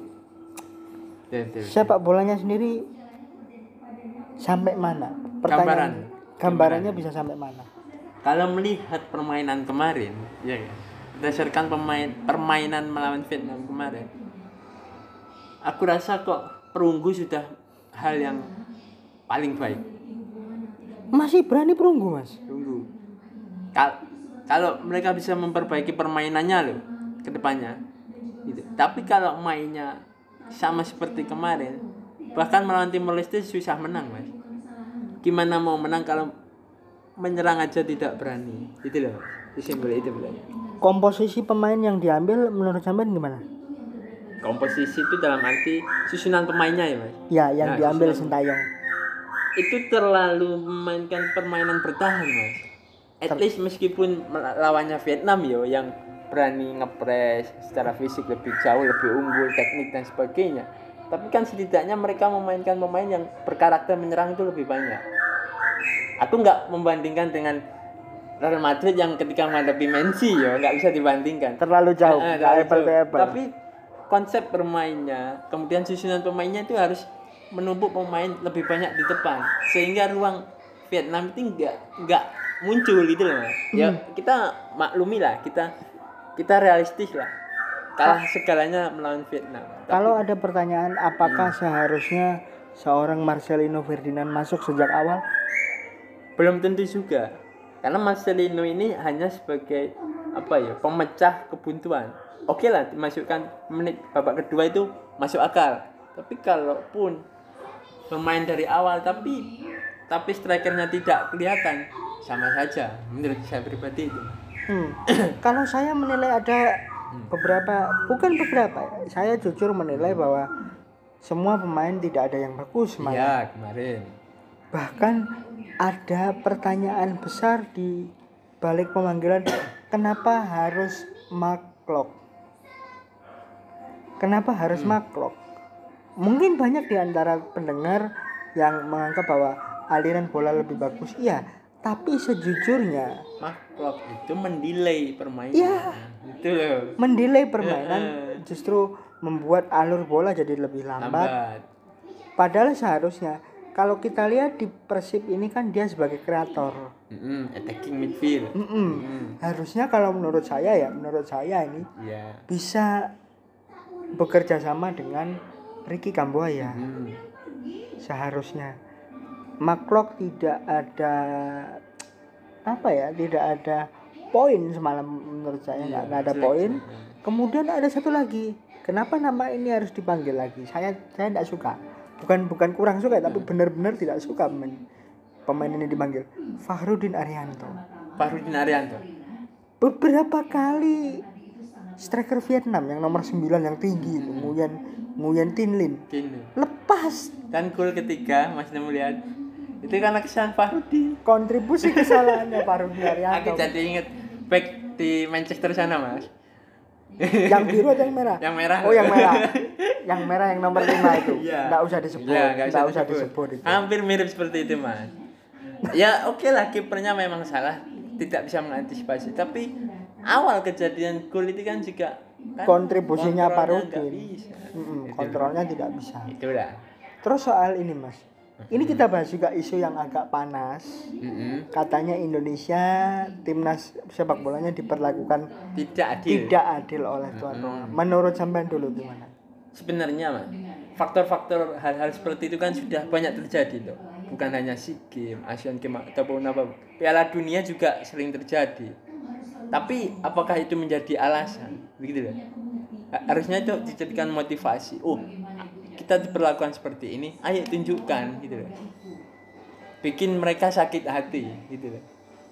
Betul, betul. sepak bolanya sendiri sampai mana Gambaran. pertanyaan gambarannya bisa sampai mana Kalau melihat permainan kemarin, ya kan? Berdasarkan pemain permainan melawan Vietnam kemarin. Aku rasa kok perunggu sudah hal yang paling baik. Masih berani perunggu mas. Kal- kalau mereka bisa memperbaiki permainannya loh ke depannya. Gitu. Tapi kalau mainnya sama seperti kemarin, bahkan melawan Timor Leste susah menang, Mas. Gimana mau menang kalau menyerang aja tidak berani? Itu loh. Itu simbol itu bilangnya. komposisi pemain yang diambil menurut sampean gimana Komposisi itu dalam arti susunan pemainnya ya, Mas. ya yang Nah, diambil Sintayong itu terlalu memainkan permainan bertahan mas at least meskipun lawannya Vietnam yo yang berani ngepres secara fisik lebih jauh lebih unggul teknik dan sebagainya tapi kan setidaknya mereka memainkan pemain yang berkarakter menyerang itu lebih banyak aku nggak membandingkan dengan Real Madrid yang ketika menghadapi Messi ya nggak bisa dibandingkan terlalu jauh Eh, apple itu. apple. Tapi konsep bermainnya, kemudian susunan pemainnya itu harus menumpuk pemain lebih banyak di depan sehingga ruang Vietnam itu nggak nggak muncul gitu loh. Ya Hmm. kita maklumi lah, kita kita realistis lah. Kalah segalanya melawan Vietnam. Tapi kalau ada pertanyaan apakah seharusnya seorang Marcelino Ferdinand masuk sejak awal belum tentu juga. Karena Marcelino ini hanya sebagai apa ya, pemecah kebuntuan. Oke lah, dimasukkan menit babak kedua itu masuk akal. Tapi kalaupun pemain dari awal tapi tapi strikernya tidak kelihatan sama saja menurut saya pribadi itu. Hmm. kalau saya menilai ada beberapa, bukan beberapa, ya, saya jujur menilai bahwa semua pemain tidak ada yang bagus malah. Iya, kemarin. Bahkan ada pertanyaan besar di balik pemanggilan kenapa harus Marklock? Kenapa harus Marklock? Mungkin banyak di antara pendengar yang menganggap bahwa aliran bola lebih bagus. Iya, tapi sejujurnya Mark itu mendelay permainan. Iya. Itu loh. mendelay permainan justru membuat alur bola jadi lebih lambat. Lambat. Padahal seharusnya kalau kita lihat di Persib ini kan dia sebagai kreator. Mm-mm, attacking midfield. Mm-mm. Mm, Harusnya kalau menurut saya ya, menurut saya ini Iya. bisa bekerja sama dengan Ricky Kambuaya. Mm. Seharusnya Maklok tidak ada apa ya, tidak ada poin semalam menurut saya nggak nggak ada jelek poin. Kemudian ada satu lagi, kenapa nama ini harus dipanggil lagi? Saya saya tidak suka. Bukan bukan kurang suka, tapi benar-benar tidak suka pemain pemain ini dipanggil. Fahrudin Arianto. Farudin Arianto. Beberapa kali striker Vietnam yang nomor 9 yang tinggi itu, Nguyen Nguyen Tin Lin Kini. lepas Dan gol ketiga Mas Nemu lihat itu karena kesalahan Farudin. kontribusi kesalahannya Fahrudin Aku Arianto. jadi inget back di Manchester sana Mas. yang biru atau yang merah? Yang merah. Oh, yang merah. yang merah yang nomor 5 itu. Iya. Enggak usah disebut. Iya, nggak Nggak usah disebut itu. Hampir mirip seperti itu, Mas. ya, oke lah kipernya memang salah, tidak bisa mengantisipasi, tapi awal kejadian gol itu kan juga kan Kontribusinya. Mm-mm, Gitu. kontrolnya tidak bisa. Itulah. Terus soal ini, Mas. Ini kita bahas juga isu yang agak panas. Mm-mm. Katanya Indonesia timnas sepak bolanya diperlakukan Tidak adil. tidak adil oleh tuan rumah. Menurut sampean dulu gimana? Sebenarnya, Mas, faktor-faktor hal-hal seperti itu kan sudah banyak terjadi loh. Bukan hanya SEA Games, Asian Games ataupun apa. Piala dunia juga sering terjadi. Tapi apakah itu menjadi alasan? Begitu loh. Ha- Harusnya itu dijadikan motivasi. Oh, kita diperlakukan seperti ini, ayo tunjukkan gitu loh. Bikin mereka sakit hati gitu loh.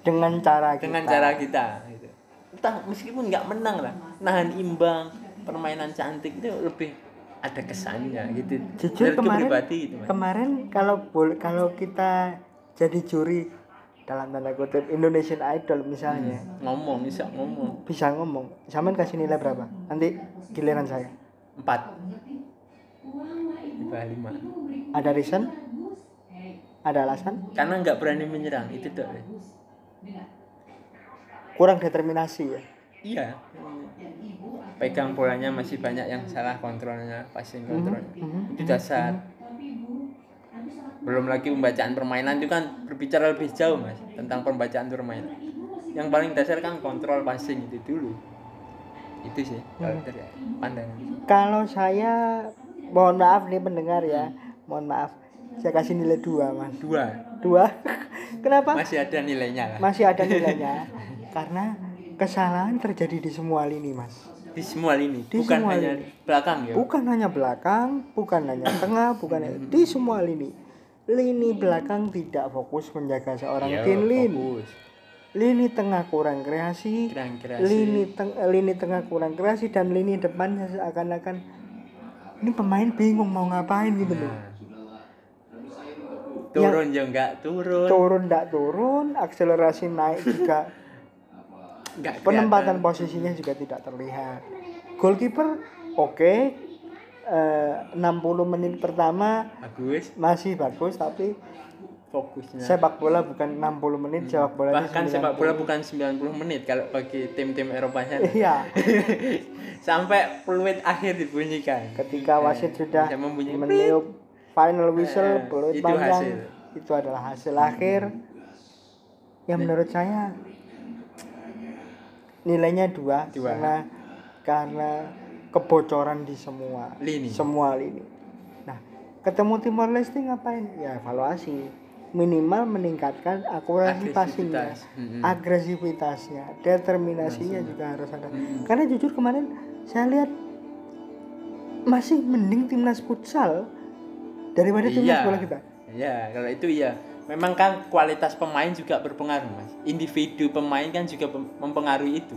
Dengan cara kita. Dengan cara kita gitu. Entah meskipun nggak menang lah, nahan imbang, permainan cantik itu lebih ada kesannya gitu. Jujur kemarin pribadi gitu, kemarin kalau kalau kita jadi juri dalam tanda kutip Indonesian Idol misalnya. Ngomong bisa ngomong. Bisa ngomong. Sampean kasih nilai berapa? Nanti giliran saya. Empat. Tiba lima. Ada reason ada alasan? Karena nggak berani menyerang itu tuh. Kurang determinasi ya? Iya. Pegang bolanya masih banyak yang salah kontrolnya passing kontrolnya. Mhm. itu dasar belum lagi pembacaan permainan itu kan berbicara lebih jauh mas tentang pembacaan permainan. Yang paling dasar kan kontrol passing itu dulu. Itu sih kalau Hmm. dari pandangan. Kalau saya mohon maaf nih pendengar ya mohon maaf. Saya kasih nilai dua mas. Dua? Dua? Kenapa? Masih ada nilainya lah. Masih ada nilainya. Karena kesalahan terjadi di semua lini mas. Di semua lini Di bukan semua hanya lini. belakang ya? Bukan hanya belakang bukan hanya tengah bukan hanya- di semua lini lini belakang tidak fokus menjaga seorang Iya, Tin Lin. fokus. lini tengah kurang kreasi. Kurang kreasi. lini teng eh, lini tengah kurang kreasi dan lini depan seakan-akan ini pemain bingung mau ngapain gitu loh. Nah. turun ya. enggak turun. Turun tidak turun akselerasi naik juga. Enggak penempatan posisinya juga tidak terlihat. Goalkeeper oke eh, 60 menit pertama bagus masih bagus tapi fokusnya. sepak bola bukan 60 menit sepak bola itu Bahkan 90. sepak bola bukan 90 menit kalau bagi tim-tim Eropanya. iya Sampai peluit akhir dibunyikan. ketika wasit sudah Bisa membunyi meniup final whistle Eh, peluit itu panjang hasil. itu adalah hasil akhir yang menurut saya nilainya dua, Dua. karena karena kebocoran di semua Lini. semua lini nah ketemu Timor Leste ngapain ya evaluasi minimal meningkatkan akurasi passingnya. Mm-mm. agresivitasnya determinasinya juga harus ada karena jujur kemarin saya lihat masih mending timnas futsal daripada timnas Iya. bola kita Iya, kalau itu iya. Memang kan kualitas pemain juga berpengaruh, Mas. Individu pemain kan juga mempengaruhi itu.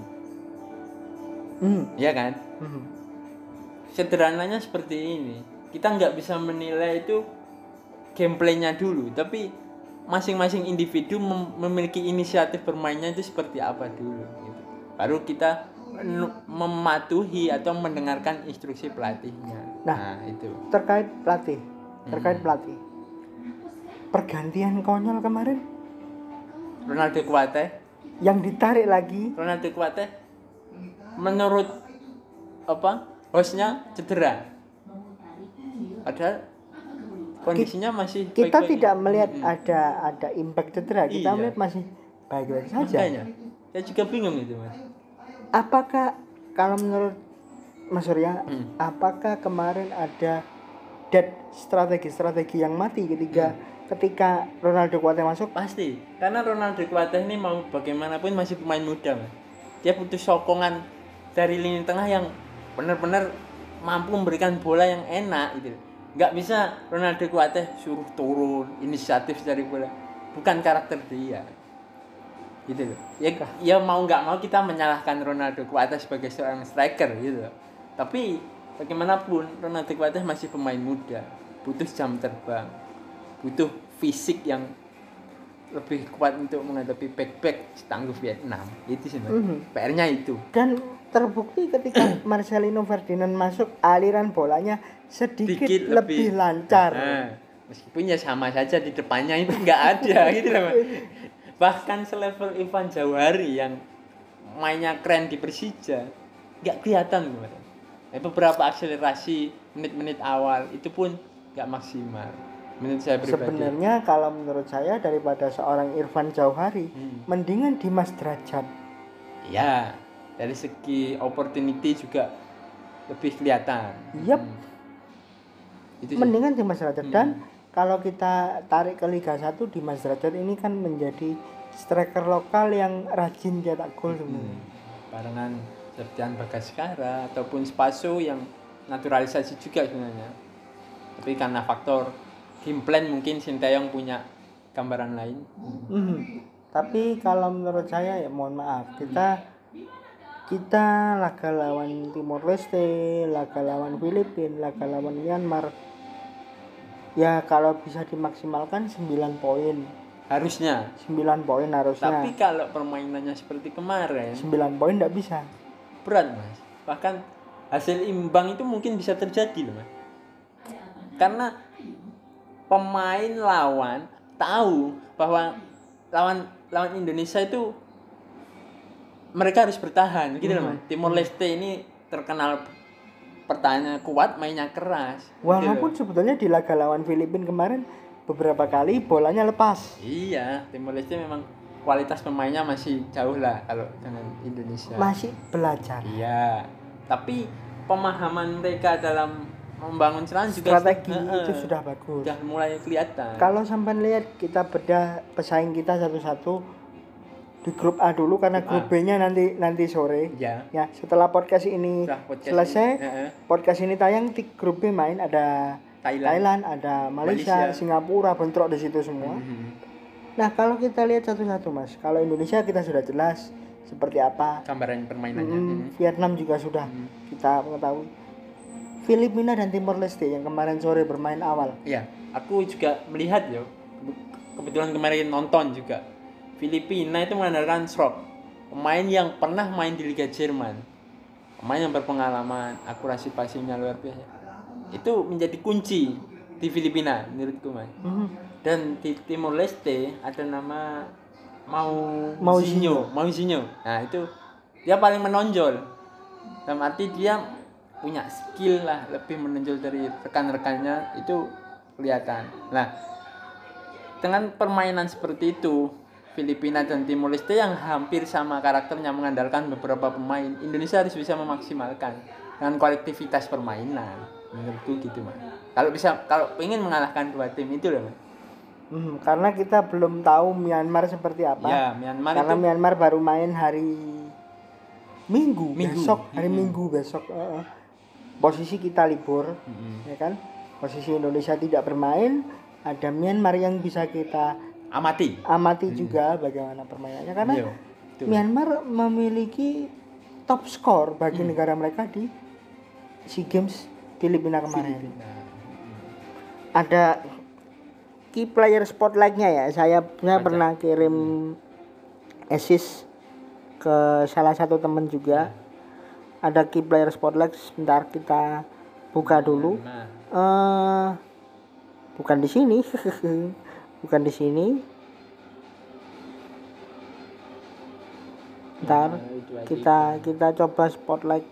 hmm. Iya kan? Hmm. Sederhananya seperti ini. Kita nggak bisa menilai itu gameplaynya dulu, tapi masing-masing individu mem- memiliki inisiatif bermainnya itu seperti apa dulu. Gitu. Baru kita mematuhi atau mendengarkan instruksi pelatihnya. Nah. nah itu. terkait pelatih Hmm. terkait pelatih pergantian konyol kemarin Ronaldo Kuate yang ditarik lagi Ronaldo Kuate menurut apa hostnya cedera padahal kondisinya masih kita baik-baik. tidak melihat Mm-mm. ada ada impact cedera kita Iya. melihat masih baik-baik saja makanya saya juga bingung itu mas apakah kalau menurut Mas Surya Hmm. apakah kemarin ada dead strategi-strategi yang mati ketika Hmm. ketika Ronaldo Kuate masuk pasti karena Ronaldo Kuate ini mau bagaimanapun masih pemain muda mas dia butuh sokongan dari lini tengah yang benar-benar mampu memberikan bola yang enak gitu. Nggak bisa Ronaldo Kuate suruh turun inisiatif dari bola. Bukan karakter dia. Gitu loh. Ya ya mau nggak mau kita menyalahkan Ronaldo Kuate sebagai seorang striker gitu loh. tapi bagaimanapun Ronaldo Kuate masih pemain muda. Butuh jam terbang. Butuh fisik yang lebih kuat untuk menghadapi back-back setangguh Vietnam. Itu sih Mas. Mhm. PR-nya itu. Dan terbukti ketika Marcelino Ferdinand masuk aliran bolanya sedikit, Dikit lebih, lebih. lancar Nah, meskipun ya sama saja di depannya itu nggak ada gitu loh bahkan selevel Ivan Jawari yang mainnya keren di Persija nggak kelihatan gitu. Eh, beberapa akselerasi menit-menit awal itu pun nggak maksimal menurut saya pribadi sebenarnya kalau menurut saya daripada seorang Irfan Jauhari Hmm. mendingan Dimas Derajat ya dari segi opportunity juga lebih kelihatan Yap. Hmm. itu mendingan Dimas Derajat Hmm. dan kalau kita tarik ke Liga 1 Dimas Derajat ini kan menjadi striker lokal yang rajin cetak gol sebenarnya Hmm. barengan Septian Bagaskara ataupun Spaso yang naturalisasi juga sebenarnya tapi karena faktor game plan mungkin Sinteyong punya gambaran lain Mhm. Tapi kalau menurut saya ya mohon maaf kita kita laga lawan Timor Leste, laga lawan Filipina, laga lawan Myanmar ya kalau bisa dimaksimalkan 9 poin. harusnya 9 poin harusnya. tapi kalau permainannya seperti kemarin 9 poin tidak bisa. berat mas bahkan hasil imbang itu mungkin bisa terjadi loh mas karena pemain lawan tahu bahwa lawan lawan Indonesia itu mereka harus bertahan gitu loh mas Timor Leste ini terkenal pertahanannya kuat mainnya keras gitu. Walaupun sebetulnya di laga lawan Filipina kemarin beberapa kali bolanya lepas. iya Timor Leste memang kualitas pemainnya masih jauh lah kalau dengan Indonesia Masih belajar. Iya, tapi pemahaman mereka dalam membangun serangan juga Strategi Heeh, itu sudah bagus. sudah mulai kelihatan. Kalau sampai lihat kita bedah pesaing kita satu-satu di grup A dulu karena grup Grup B-nya nanti nanti sore. ya, Ya, setelah podcast ini setelah podcast selesai, ini, podcast ini tayang di grup B main ada Thailand. Thailand, ada Malaysia, Malaysia. Singapura bentrok di situ semua. Mhm. Nah, kalau kita lihat satu-satu, Mas. Kalau Indonesia kita sudah jelas seperti apa. Gambaran permainannya. Mm, Mhm. Vietnam juga sudah Mhm. kita mengetahui. Filipina dan Timor Leste yang kemarin sore bermain awal. Iya, aku juga melihat ya. Kebetulan kemarin nonton juga. Filipina itu mengandalkan Srok, pemain yang pernah main di Liga Jerman. Pemain yang berpengalaman, akurasi passingnya luar biasa. Itu menjadi kunci di Filipina menurutku mas Mhm. dan di Timor Leste ada nama mau Mauzinho. Mauzinho nah itu dia paling menonjol dalam arti dia punya skill lah lebih menonjol dari rekan-rekannya itu kelihatan nah dengan permainan seperti itu Filipina dan Timor Leste yang hampir sama karakternya mengandalkan beberapa pemain Indonesia harus bisa memaksimalkan dengan kolektivitas permainan menurutku gitu mas kalau bisa kalau ingin mengalahkan dua tim itu loh mas Mhm, karena kita belum tahu Myanmar seperti apa. ya Myanmar karena itu Myanmar baru main hari Minggu, Minggu. besok, hari Minggu besok. eh. Posisi kita libur, Mm-mm. ya kan? Posisi Indonesia tidak bermain, ada Myanmar yang bisa kita amati amati juga bagaimana permainannya karena Iya, betul. Myanmar memiliki top skor bagi Hmm. negara mereka di SEA Games Filipina kemarin. Filipina. Ada key player spotlightnya ya. Saya saya Baca. pernah kirim assist ke salah satu teman juga. Ada key player spotlight. Sebentar kita buka dulu. Nah, eh bukan di sini. bukan di sini. Ntar nah, kita kita coba spotlight.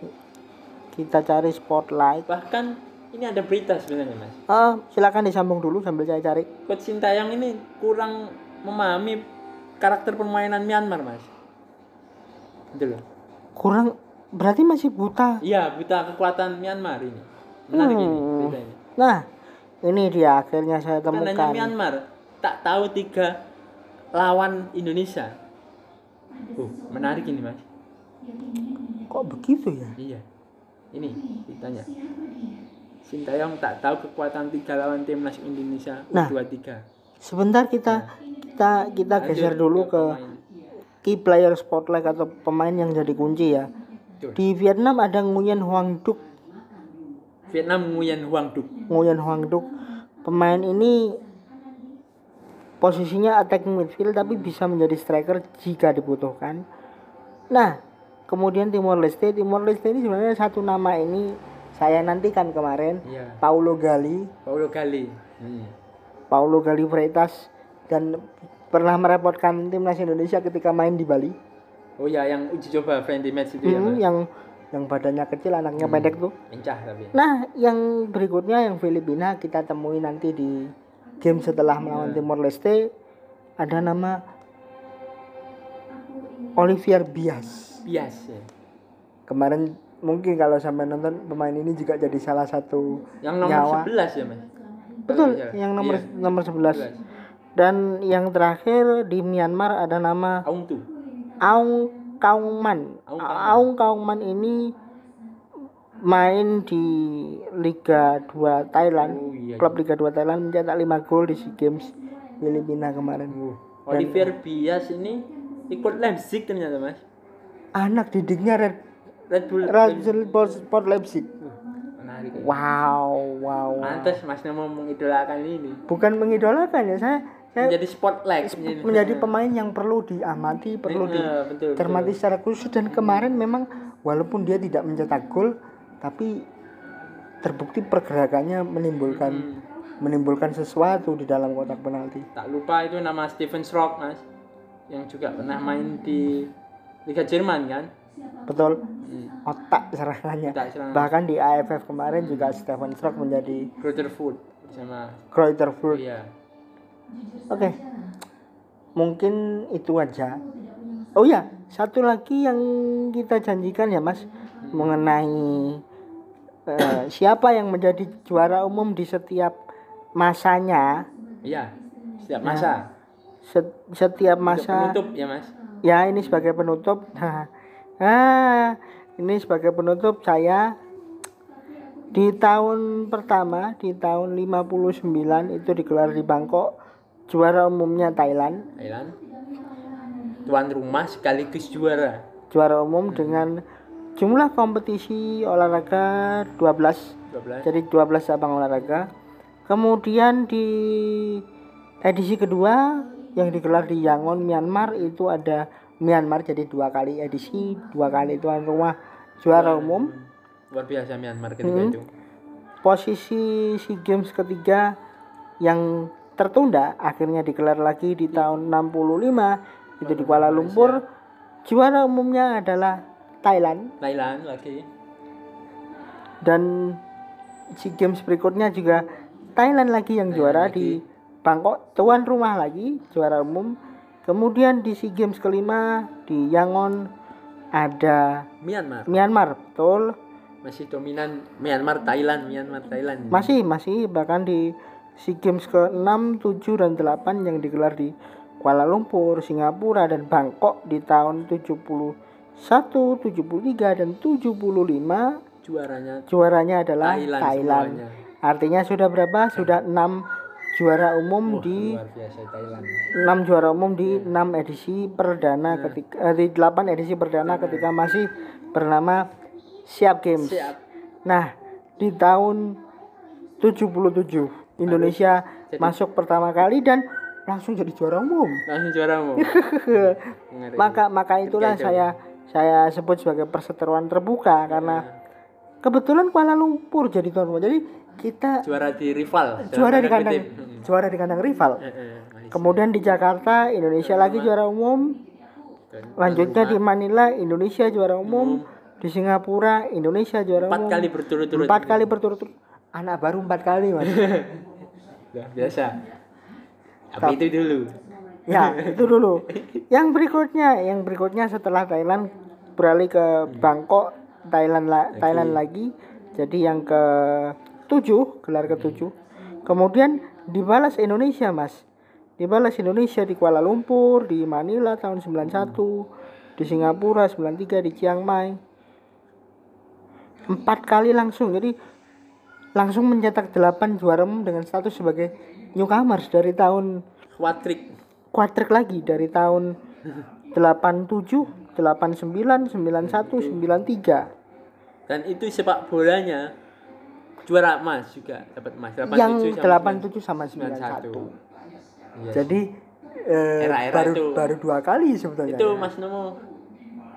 Kita cari spotlight. bahkan ini ada berita sebenarnya mas Eh, silakan disambung dulu sambil saya cari. Coach Sintayong ini kurang memahami karakter permainan Myanmar mas itu loh Kurang berarti masih buta. iya buta kekuatan Myanmar ini menarik Hmm. ini Nah, ini dia akhirnya saya Bukan hanya temukan. Myanmar tak tahu tiga lawan Indonesia oh menarik ini mas Kok begitu ya? iya ini ditanya Sintayong tak tahu kekuatan tiga lawan timnas Indonesia Nah. U23 Sebentar kita kita kita geser dulu ke key player spotlight atau pemain yang jadi kunci ya. Betul. Di Vietnam ada Nguyen Hoang Duc. Vietnam Nguyen Huang Duc Nguyen Hoang Duc. Pemain ini posisinya attacking midfield tapi bisa menjadi striker jika dibutuhkan. Nah, kemudian Timor Leste, Timor Leste ini sebenarnya satu nama ini saya nantikan kemarin iya Paulo Gali, Paulo Gali Hmm. Paulo Gali Freitas dan pernah merepotkan timnas Indonesia ketika main di Bali. Oh ya, yang uji coba friendly match itu ya, Hmm, Mas? yang yang badannya kecil, anaknya Hmm. pendek tuh. Encah tapi. Nah, yang berikutnya yang Filipina kita temui nanti di game setelah melawan Timor Leste ada nama Olivier Bias. Bias ya. Kemarin mungkin kalau sampai nonton pemain ini juga jadi salah satu Yang nomor Nyawa. 11 ya, Mas? betul Iya. yang nomor Iya, nomor 11. 11. Dan yang terakhir di Myanmar ada nama Aung Tu. Aung Kaungman. Aung Kaungman. Aung Kaungman ini main di Liga 2 Thailand. Oh iya. Klub Liga 2 Thailand mencetak 5 gol di SEA Games Filipina kemarin. Olivier Bias ini ikut Leipzig ternyata, Mas. Anak didiknya Red Red Bull. Red Bull Sport Leipzig. Menarik. ya. Wow, wow. wow. Pantes Mas mau mengidolakan ini. Bukan mengidolakan ya, saya saya Menjadi spotlight. menjadi pemain yang perlu diamati, perlu Iya, dicermati secara khusus dan kemarin memang walaupun dia tidak mencetak gol tapi terbukti pergerakannya menimbulkan Hmm. menimbulkan sesuatu di dalam kotak penalti. Tak lupa itu nama Steven Schrock, Mas. Yang juga pernah main di Liga Jerman kan? Betul. Hmm. Otak serangannya. Tak serangan. Bahkan di AFF kemarin juga Stefan Strock menjadi Rutherford bersama Kreuterfurt. Iya. Oke. Mungkin itu aja. Oh ya, satu lagi yang kita janjikan ya Mas mengenai eh, siapa yang menjadi juara umum di setiap masanya, Iya. Setiap masa. set- setiap masa. penutup ya, Mas. Ya, ini sebagai penutup. ah, ini sebagai penutup saya di tahun pertama di tahun 59 itu digelar di Bangkok juara umumnya Thailand Thailand. Tuan rumah sekaligus juara. juara umum dengan jumlah kompetisi olahraga 12 12. jadi 12 cabang olahraga. Kemudian di edisi kedua yang digelar di Yangon Myanmar itu ada Myanmar. Jadi dua kali edisi dua kali tuan rumah juara umum. Luar biasa Myanmar ketika Hmm. itu. posisi SEA Games ketiga yang tertunda akhirnya digelar lagi di tahun 65 itu di Kuala Lumpur. Juara umumnya adalah Thailand. Thailand lagi dan SEA Games berikutnya juga Thailand lagi yang juara di Bangkok. Tuan rumah lagi juara umum. Kemudian di SEA Games kelima di Yangon ada Myanmar. Myanmar betul. Masih dominan Myanmar Thailand Myanmar Thailand. Masih masih. Bahkan di SEA Games ke-6, 7 dan 8 yang digelar di Kuala Lumpur, Singapura dan Bangkok di tahun 71, 73 dan 75 juaranya juaranya adalah Thailand Thailand. semuanya. Artinya sudah berapa? Sudah 6 juara umum Wah, di luar biasa Thailand 6 juara umum di 6 edisi perdana ketika eh, di 8 edisi perdana ketika masih bernama Siap Games. siap Nah, di tahun 77 Indonesia Jadi- masuk pertama kali dan langsung jadi juara umum. langsung juara umum maka maka itulah saya saya sebut sebagai perseteruan terbuka karena kebetulan Kuala Lumpur jadi tuan rumah. Jadi kita juara di rival juara di kandang kutip. Hmm. juara di kandang rival. Eh, nice. Kemudian di Jakarta Indonesia lagi juara umum. Lanjutnya di Manila Indonesia juara umum. Di Singapura Indonesia juara empat umum. kali berturut-turut Empat kali berturut-turut. Anak baru empat kali mas. Luar biasa tapi itu dulu ya itu dulu. Yang berikutnya, yang berikutnya setelah Thailand beralih ke Bangkok, Thailand la- Thailand lagi. Jadi yang ke tujuh, gelar ke tujuh. Kemudian dibalas Indonesia mas. Dibalas Indonesia di Kuala Lumpur, di Manila tahun 91, di Singapura 93, di Chiang Mai. Empat kali langsung. Jadi langsung mencetak 8 juara umum dengan status sebagai newcomers dari tahun Quadrik kuatrik lagi dari tahun 87, 89, 91, 93. dan itu sepak bolanya juara emas juga dapat emas 87 Yang sama 87 sama 91. 91 Iya. Jadi eh, Era-era baru itu. baru dua kali sebetulnya. itu ya. Mas Nomo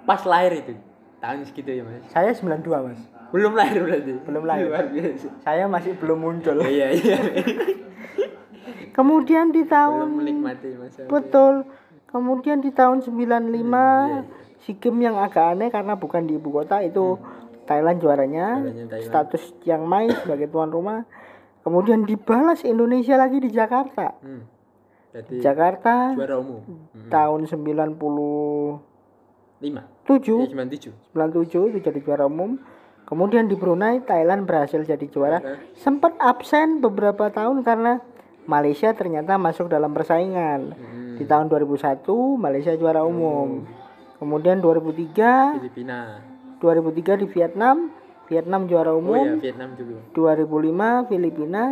pas lahir itu tahun segitu ya Mas Saya 92, Mas. belum lahir berarti Belum lahir. Saya masih belum muncul. iya iya Kemudian di belum tahun menikmati masa betul. Kemudian di tahun 95 iya. si game yang agak aneh karena bukan di ibu kota itu Thailand juaranya, Thailand. status Chiang Mai sebagai tuan rumah. Kemudian dibalas Indonesia lagi di Jakarta. hmm. jadi Jakarta juara umum hmm. tahun 97 lima eh, cuma tujuh 97 itu jadi juara umum. Kemudian di Brunei Thailand berhasil jadi juara. Sempat absen beberapa tahun karena Malaysia ternyata masuk dalam persaingan. Di tahun 2001 Malaysia juara umum. Kemudian 2003 Filipina 2003 di Vietnam, Vietnam juara oh ya umum. Vietnam dulu 2005 Filipina,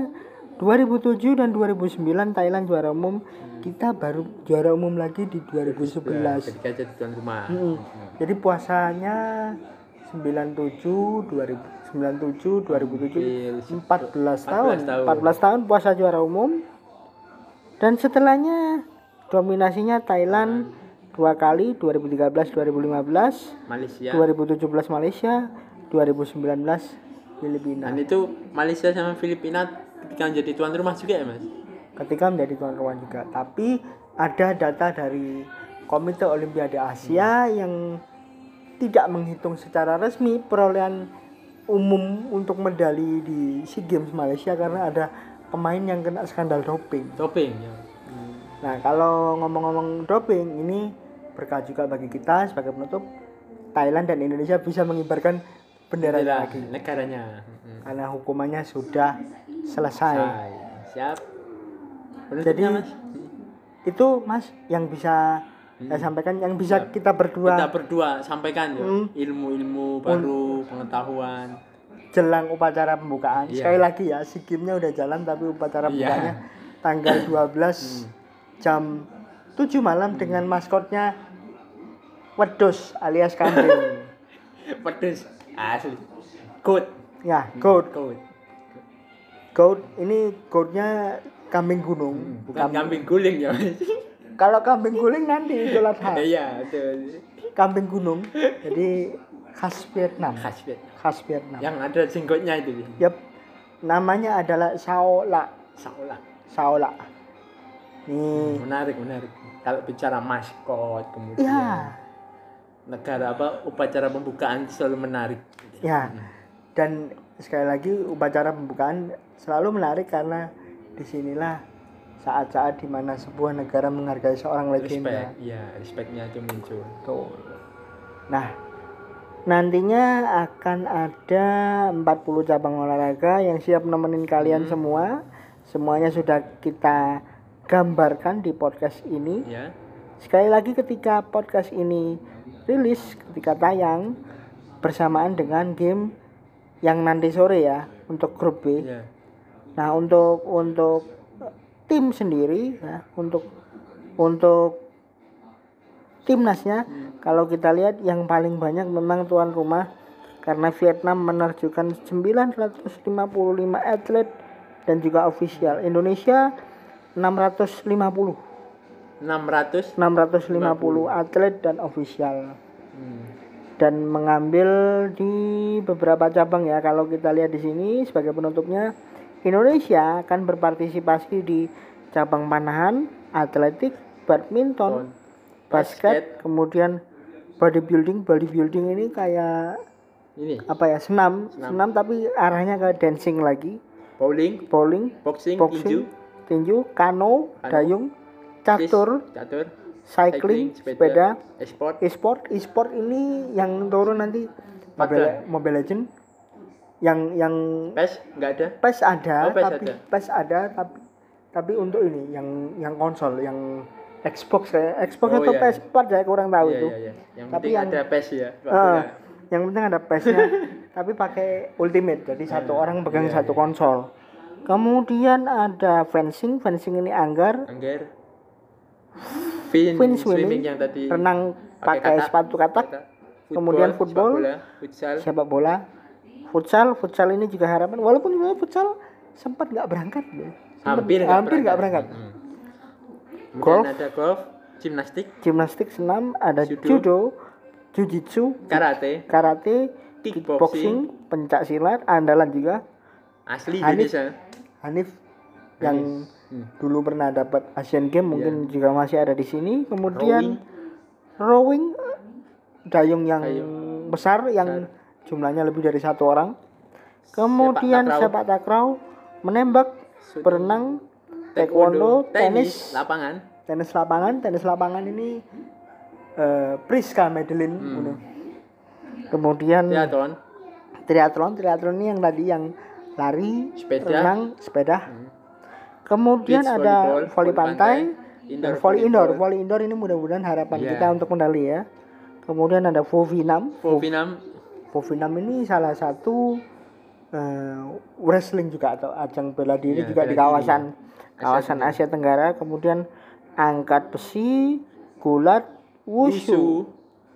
2007 dan 2009 Thailand juara umum. Kita baru juara umum lagi di 2011. ketika jadi tuan rumah Mm-mm. Jadi puasanya 97 2097 2007 14 tahun. 14 tahun. 14 tahun puasa juara umum. Dan setelahnya dominasinya Thailand dua kali 2013 2015 Malaysia. 2017 Malaysia 2019 Filipina. Dan itu Malaysia sama Filipina ketika menjadi tuan rumah juga ya Mas? Ketika menjadi tuan rumah juga. Tapi ada data dari Komite Olimpiade Asia yang tidak menghitung secara resmi perolehan umum untuk medali di SEA Games Malaysia karena ada pemain yang kena skandal doping. doping ya Hmm. Nah, kalau ngomong-ngomong doping ini berkah juga bagi kita sebagai penutup Thailand dan Indonesia bisa mengibarkan bendera Bendera lagi negaranya Hmm. karena hukumannya sudah selesai. Siap Jadi Penutupnya, Mas itu Mas yang bisa saya sampaikan yang bisa kita berdua. Kita berdua sampaikan ya. Hmm. ilmu-ilmu baru pengetahuan. Jelang upacara pembukaan. Iya. Sekali lagi ya, si gamenya udah jalan tapi upacara Iya. pembukaannya tanggal 12 jam 7 malam dengan maskotnya wedus alias kambing. pedes asli. Good ya, goat. good Goat ini goatnya kambing gunung, bukan bukan kambing. guling ya Kalau kambing guling nanti Idul Adha. iya betul Kambing gunung. Jadi khas Vietnam. khas Vietnam. Khas Vietnam. yang ada jenggotnya itu Yap. namanya adalah Shaola Saola. Shaola nih Menarik, menarik. Kalau bicara maskot kemudian ya negara apa upacara pembukaan selalu menarik. ya dan sekali lagi upacara pembukaan selalu menarik karena di sinilah saat-saat di mana sebuah negara menghargai seorang legenda Respect, ya, respectnya itu muncul. Betul. Nah, nantinya akan ada 40 cabang olahraga yang siap nemenin kalian semua. Semuanya sudah kita gambarkan di podcast ini. Ya, Sekali lagi ketika podcast ini rilis, ketika tayang bersamaan dengan game yang nanti sore ya untuk grup B. ya. Nah, untuk untuk tim sendiri ya, untuk untuk timnasnya. Kalau kita lihat yang paling banyak memang tuan rumah karena Vietnam menerjukan 955 atlet dan juga ofisial. Indonesia 650 600 650 atlet dan ofisial. Hmm. dan mengambil di beberapa cabang ya. Kalau kita lihat di sini sebagai penutupnya Indonesia akan berpartisipasi di cabang panahan, atletik, badminton, basket, kemudian bodybuilding. Bodybuilding ini kayak ini. apa ya? Senam, senam, tapi arahnya ke dancing lagi, bowling, bowling, boxing, tinju, boxing, tinju, kano, Kano, dayung, catur, catur, cycling, sepeda, e-sport, e-sport. E-sport ini yang turun nanti. Mobile, Mobile Legend yang yang PES enggak ada. PES ada Oh, PES tapi ada. PES ada tapi tapi untuk ini yang yang konsol yang Xbox ya Xbox Oh, atau iya, PS4 saya kurang tahu Iya, itu iya, iya. Yang Tapi yang- ada PES ya. Bola. yang penting ada PS-nya tapi pakai Ultimate jadi satu orang pegang iya, satu konsol kemudian ada fencing fencing ini anggar Angger. Fin, Fin swimming, swimming, yang tadi renang pakai pakai katak. sepatu katak kata. kemudian sepak football, bola, futsal. sepak bola futsal futsal ini juga harapan walaupun sebenarnya futsal sempat nggak berangkat ya. Hampir nggak hampir nggak berangkat Hmm. Kemudian Golf. ada golf, gimnastik, gimnastik senam ada Judo. judo jujitsu karate, karate Kickboxing. pencak silat andalan juga asli Hanif. Indonesia. Hanif yang Hmm. dulu pernah dapat Asian Games mungkin juga masih ada di sini kemudian Rowing. rowing dayung yang Dayung. besar yang jumlahnya lebih dari satu orang. Kemudian sepak takraw menembak berenang taekwondo tenis lapangan, tenis lapangan tenis lapangan ini eh, Priska Madeline Hmm. kemudian triathlon, triathlon triathlon ini yang tadi yang lari Sepeda. renang sepeda. Kemudian Beach ada volleyball, voli pantai, pantai, indoor voli indoor. voli indoor ini mudah-mudahan harapan Iya. kita untuk medali ya. Kemudian ada Vovinam Vovinam, Vovinam ini salah satu eh, wrestling juga atau ajang bela diri Iya, juga bela di diri. kawasan Asia kawasan Asia Tenggara. Kemudian angkat besi gulat wushu.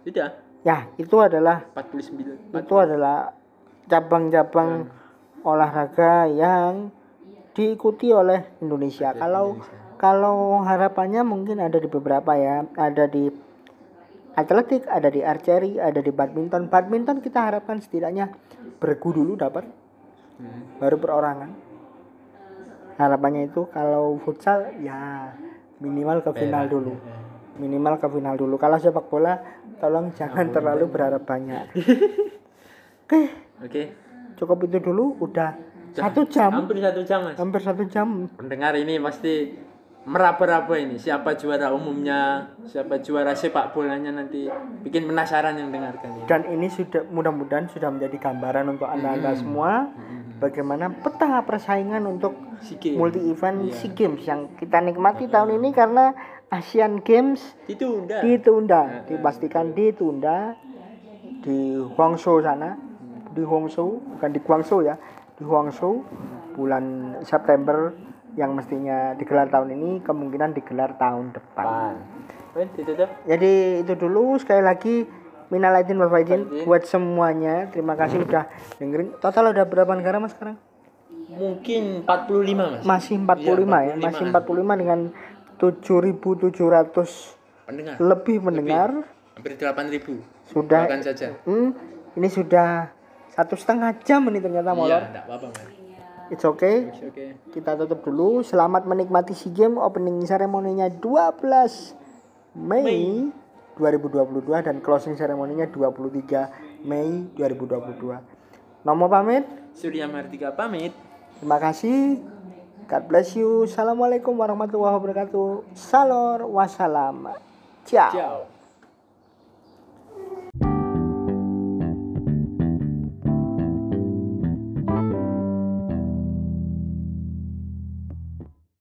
Tidak, ya itu adalah 49, itu adalah cabang-cabang olahraga yang diikuti oleh Indonesia. Kalau kalau harapannya mungkin ada di beberapa ya, ada di atletik, ada di archery, ada di badminton. Badminton kita harapkan setidaknya bergu dulu dapat, Hmm. baru perorangan. Harapannya itu kalau futsal ya minimal ke final dulu. Minimal ke final dulu. Kalau sepak bola tolong jangan terlalu berharap banyak. Oke, Oke, cukup itu dulu udah satu jam hampir satu jam mas. hampir satu jam Pendengar ini pasti meraba-raba ini. Siapa juara umumnya, siapa juara sepak bolanya nanti. Bikin penasaran yang dengarkan ya. dan ini sudah mudah-mudahan sudah menjadi gambaran untuk anda-anda semua bagaimana peta persaingan untuk Si multi event SEA Games yang kita nikmati tahun ini karena Asian Games Ditunda. ditunda. Dipastikan ditunda di Guangzhou sana. Di Guangzhou bukan di Guangzhou ya. Di Guangzhou bulan September yang mestinya digelar tahun ini kemungkinan digelar tahun depan jadi itu dulu sekali lagi minal aidin wal faizin buat semuanya terima kasih udah dengerin total udah berapa negara mas sekarang Mungkin 45 mas. masih 45 ya 45. masih 45 dengan 7700 Pendengar. lebih mendengar Hampir 8000. sudah saja. Hmm, ini sudah satu setengah jam ini ternyata molor. Iya, enggak apa-apa mas. It's okay. It's okay. Kita tutup dulu. Selamat menikmati SEA Games opening seremoninya 12 Mei 2022 dan closing seremoninya 23 Mei 2022. Nomo pamit. Surya Martika pamit. Terima kasih. God bless you. Assalamualaikum warahmatullahi wabarakatuh. Salor wassalam. Ciao. Ciao.